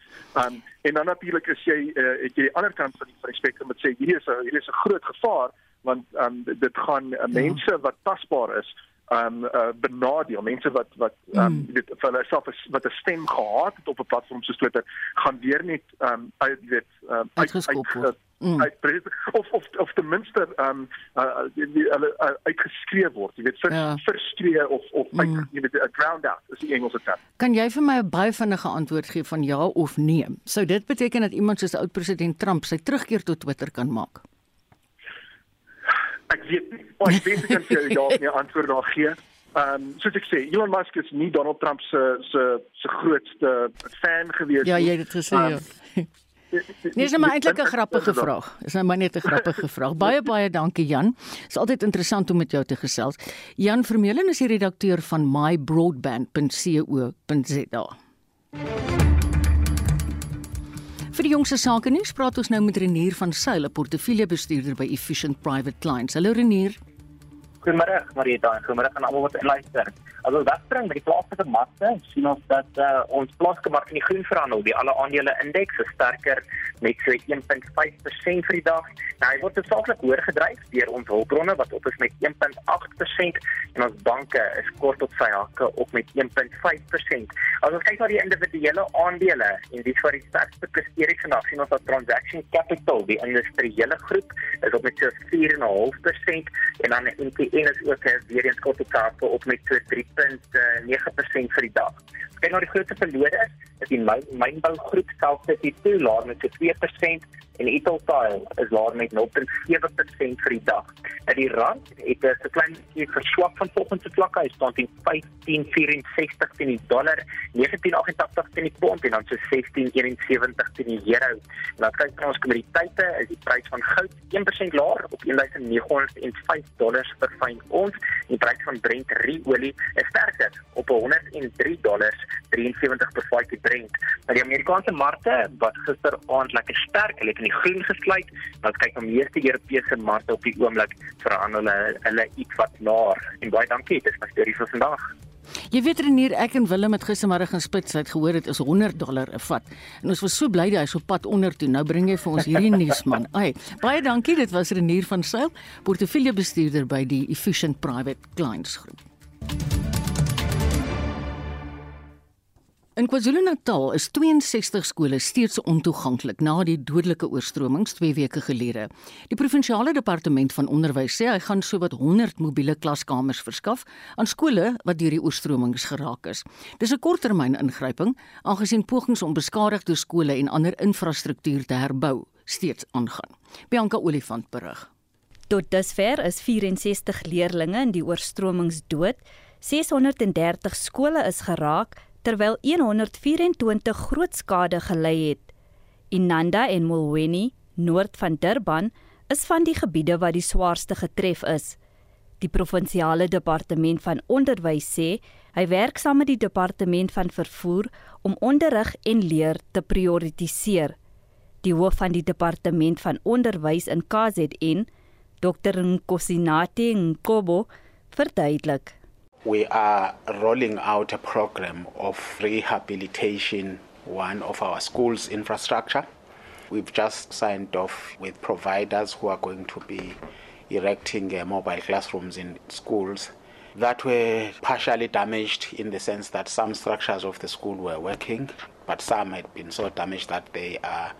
Um en dan natuurlik is jy uh, het jy die ander kant van die, van die spektrum wat sê hierdie is 'n hierdie is 'n groot gevaar want um dit gaan uh, mense wat tasbaar is um uh, benadeel mense wat wat um mm. weet vir hulle self wat 'n stem gehad het op 'n platform soos Twitter gaan weer net um uit weet um, uit, uit, uit, mm. uit of of of ten minste um uh, hulle uh, uitgeskree word jy weet vir ja. verskree of of mm. uit, jy weet 'n drowned out is die Engelse term kan jy vir my 'n baie vinnige antwoord gee van ja of nee sou dit beteken dat iemand soos oud president Trump sy terugkeer tot Twitter kan maak ek weet nie. Oh, ek weet ek kan vir jou ja nie *laughs* antwoord daar gee. Ehm um, soos ek sê, Elon Musk is nie Donald Trump se se se grootste fan gewees ja, nie. Ja, jy het dit gesê. Um, ja. *laughs* Nee, dis maar eintlik 'n grappige vraag. Dis nou maar net 'n grappige *laughs* vraag. Baie baie dankie Jan. Dit is altyd interessant om met jou te gesels. Jan Vermeulen is die redakteur van mybroadband.co.za. Vir die jongste sake nuus praat ons nou met Renier van Sail, 'n portefeuljebestuurder by Efficient Private Clients. Hallo Renier. Goeiemôre, Marita. Goeiemôre aan almal wat luister. As ons wegspring by die plaaslike markte, sien ons dat uh, ons plaaslike mark in die groen verhandel. Die alle aandele indeks is sterker met so 1.5% vir die dag. Nou, hy word saaklik hoër gedryf deur ons hulpbronne wat op is met 1.8% en ons banke is kort op sy hakke op met 1.5%. As ons kyk na die individuele aandele en die die presteer het vandag, sien ons dat Transaction Capital, die industriële groep, is op met so 4.5% en dan NTN is ook weer eens kort op op met so 3 0.9% vir die dag. Kyk na die grootste verloders, is die mynbougroep self sit hier toe laer met 2% en Italtile is laer met 0.7% vir die dag. En die rand het 'n klein bietjie verswak van volgende vlakke. Hy staan teen 15.64 teen die dollar, 19.88 teen die pond en dan so 16.71 teen die euro. En dan kyk ons kommoditeite, is die prys van goud 1% laer op 1905 dollars per fyn ons. Die prys van Brent olie is sterker op 103 dollars 73 per vatjie Brent. Maar die Amerikaanse markte wat gisteraand lekker sterk, hulle in die groen gesluit. Wat kyk om meeste Europese markte op die oomblik verhandel hulle hulle iets wat laer. En baie dankie, dit is my storie vir vandag. Jy weet Renier, ek en Willem het gistermiddag in Spits uit gehoor dit is 100 dollar 'n vat. En ons was so bly dat hy so pad onder toe. Nou bring jy vir ons hierdie nuus man. Ai, baie dankie. Dit was Renier van Sail, portefeuljebestuurder by die Efficient Private Clients Groep. In KwaZulu-Natal is 62 skole steeds ontoeganklik na die dodelike oorstromings 2 weke gelede. Die provinsiale departement van onderwys sê hy gaan sowat 100 mobiele klaskamers verskaf aan skole wat deur die oorstromings geraak is. Dis 'n korttermyn ingryping aangesien pogings om beskadigde skole en ander infrastruktuur te herbou steeds aangaan. Bianca Olifant berig. Tot dusver is 64 leerdlinge in die oorstromings dood. 630 skole is geraak terwyl 124 groot skade gelei het. Inanda en Mulweni, noord van Durban, is van die gebiede wat die swaarste getref is. Die provinsiale departement van onderwys sê hy werk saam met die departement van vervoer om onderrig en leer te prioritiseer. Die hoof van die departement van onderwys in KZN, Dr Nkosinati Nkobo, verduidelik we are rolling out a program of rehabilitation one of our schools infrastructure. We've just signed off with providers who are going to be erecting uh, mobile classrooms in schools that were partially damaged in the sense that some structures of the school were working but some had been so damaged that they are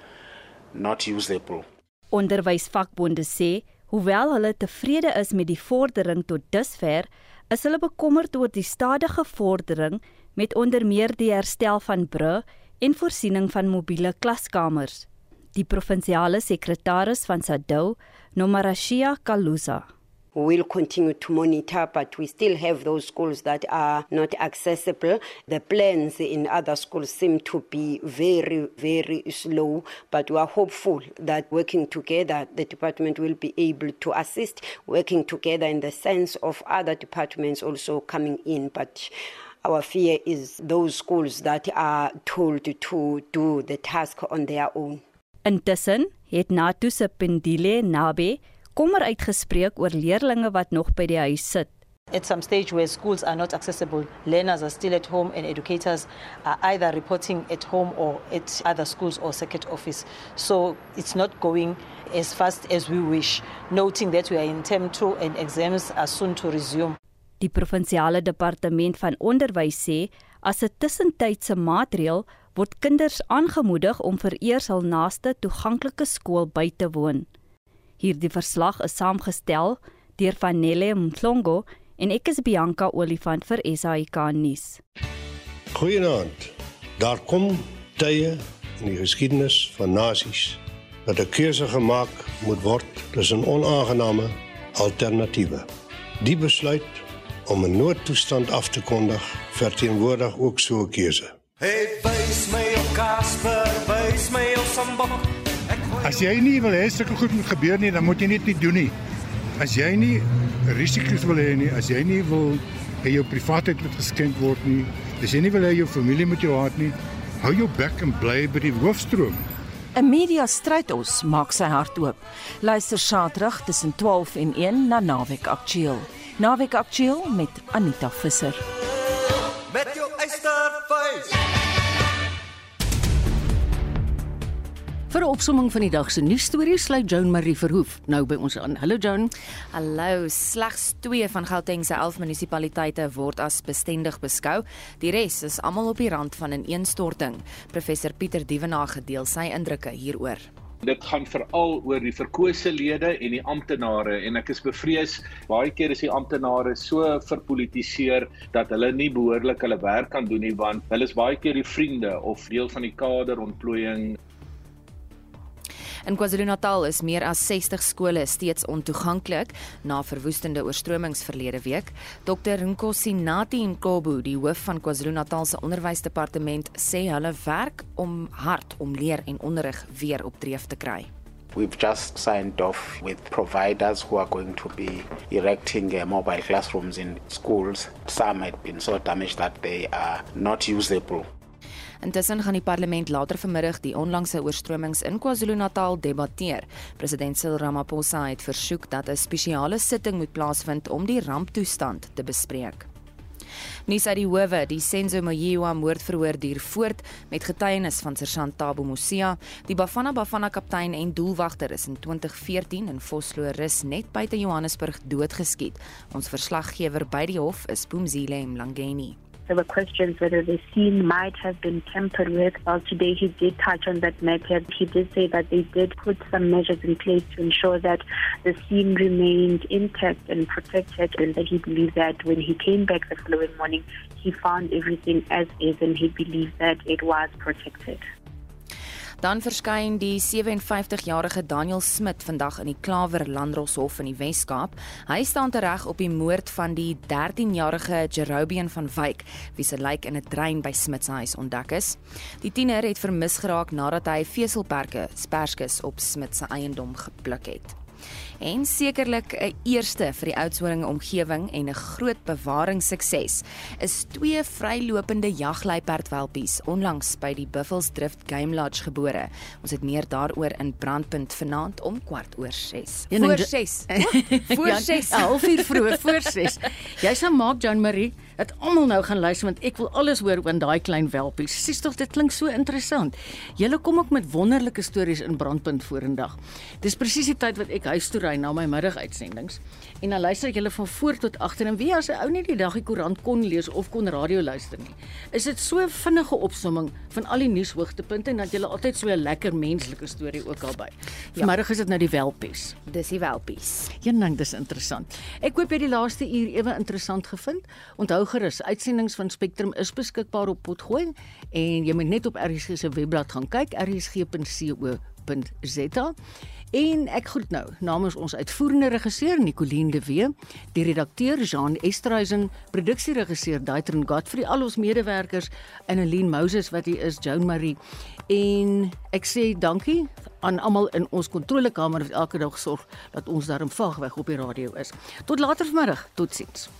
not usable. Onderwysvakbonde sê hoewel hulle tevrede is met die vordering tot dusver is hulle bekommerd oor die stadige vordering met onder meer die herstel van bru en voorsiening van mobiele klaskamers. Die provinsiale sekretaris van SADU, Nomarashia Kaluza. Will continue to monitor, but we still have those schools that are not accessible. The plans in other schools seem to be very, very slow, but we are hopeful that working together, the department will be able to assist, working together in the sense of other departments also coming in. But our fear is those schools that are told to do the task on their own. Intussen het NATO se Nabe kommer uitgespreek oor leerders wat nog by die huis sit. At some stage where schools are not accessible, learners are still at home and educators are either reporting at home or at other schools or circuit office. So it's not going as fast as we wish, noting that we are in term 2 and exams are soon to resume. Die provinsiale departement van onderwys sê as 'n tussentydse maatreel word kinders aangemoedig om vereers hul naaste toeganklike skool by te woon. Hierdie verslag is saamgestel deur Vanelle Mhlongo en ek is Bianca Olifant vir SAK nuus. Goeienaand. Daar kom tye in die geskiedenis van nasies dat 'n keuse gemaak moet word tussen onaangename alternatiewe. Die besluit om 'n noodtoestand af te kondig, verteenwoordig ook so 'n keuse. Hey, wys my op Casper, wys my op Sambok. As jy nie wil hê sulke goed moet gebeur nie, dan moet jy net nie doen nie. As jy nie risiko's wil hê nie, as jy nie wil hê jou privaatheid moet geskend word nie, as jy nie wil hê jou familie moet jou haat nie, hou jou bek en bly by die hoofstroom. 'n Media stryd ons maak sy hart oop. Luister Saterdag tussen 12 en 1 na Naweek Aktueel. Naweek Aktueel met Anita Visser. Met jou eysterface. Vir 'n opsomming van die dag se nuusstories sluit Joan Marie Verhoef nou by ons aan. Hallo Joan. Hallo. Slegs 2 van Gauteng se 11 munisipaliteite word as bestendig beskou. Die res is almal op die rand van 'n een ineenstorting. Professor Pieter Dievenage deel sy indrukke hieroor. Dit gaan veral oor die verkose lede en die amptenare en ek is bevrees baie keer is die amptenare so verpolitiseer dat hulle nie behoorlik hulle werk kan doen nie want hulle is baie keer die vriende of deel van die kader ontplooiing In KwaZulu-Natal is meer as 60 skole steeds ontoeganklik na verwoestende oorstromings verlede week. Dr Nkosi Nati Nkobu, die hoof van KwaZulu-Natal se onderwysdepartement, sê hulle werk om hard om leer en onderrig weer op dreef te kry. We've just signed off with providers who are going to be erecting uh, mobile classrooms in schools. Some had been so damaged that they are not usable. Intussen gaan die parlement later vanmiddag die onlangse oorstromings in KwaZulu-Natal debatteer. President Cyril Ramaphosa het versoek dat 'n spesiale sitting moet plaasvind om die ramptoestand te bespreek. Nuus uit die howe, die Senzo Moyiwa moordverhoor duur voort met getuienis van Sergeant Tabo Musia. Die Bafana Bafana kaptein en doelwagter is in 2014 in Vosloo Rus net buite Johannesburg doodgeskiet. Ons verslaggewer by die hof is Boomzile Mlangeni. There were questions whether the scene might have been tampered with. Well, today he did touch on that matter. He did say that they did put some measures in place to ensure that the scene remained intact and protected, and that he believed that when he came back the following morning, he found everything as is, and he believed that it was protected. Dan verskyn die 57-jarige Daniel Smit vandag in die Klawer Landdroshof in die Wes-Kaap. Hy staan tereg op die moord van die 13-jarige Jerobian van Wyk, wie se lijk in 'n trein by Smit se huis ontdek is. Die tiener het vermis geraak nadat hy veselperke sperskes op Smit se eiendom gepluk het en sekerlik 'n eerste vir die Oudtshoorn omgewing en 'n groot bewaringssukses is twee vrylopende jagluiperdwelpies onlangs by die Buffelsdrift Game Lodge gebore. Ons het meer daaroor in Brandpunt vanaand om kwart oor 6. Voor 6. *laughs* Voor 6. 11 uur vroeg voor 6. Jy sal maak Jean Marie dat almal nou gaan luister want ek wil alles hoor oor daai klein welpies. Sies tog dit klink so interessant. Julle kom ook met wonderlike stories in Brandpunt vorendag. Dis presies die tyd wat ek huis toe ry na my middaguitsendings en dan luister ek julle van voor tot agter en wie as 'n ou nie die dag die koerant kon lees of kon radio luister nie. Is dit so vinnige opsomming van al die nuushoogtepunte en dat julle altyd so 'n lekker menslike storie ook albei. Ja. Vanmiddag is dit nou die welpies. Dis die welpies. Een ding dis interessant. Ek hoop jy die laaste uur ewe interessant gevind. Onthou gerus, uitsendings van Spectrum is beskikbaar op Potgooi en jy moet net op RSG se webblad gaan kyk rsg.co.za En ek groet nou namens ons uitvoerende regisseur Nicoline de Wee, die redakteur Jean Estreisen, produksieregisseur Daitron Godfrey, al ons medewerkers en Aline Moses wat hier is, Joan Marie. En ek sê dankie aan almal in ons kontrolekamer wat elke dag sorg dat ons daarom vaagweg op die radio is. Tot later vanmiddag. Totsiens.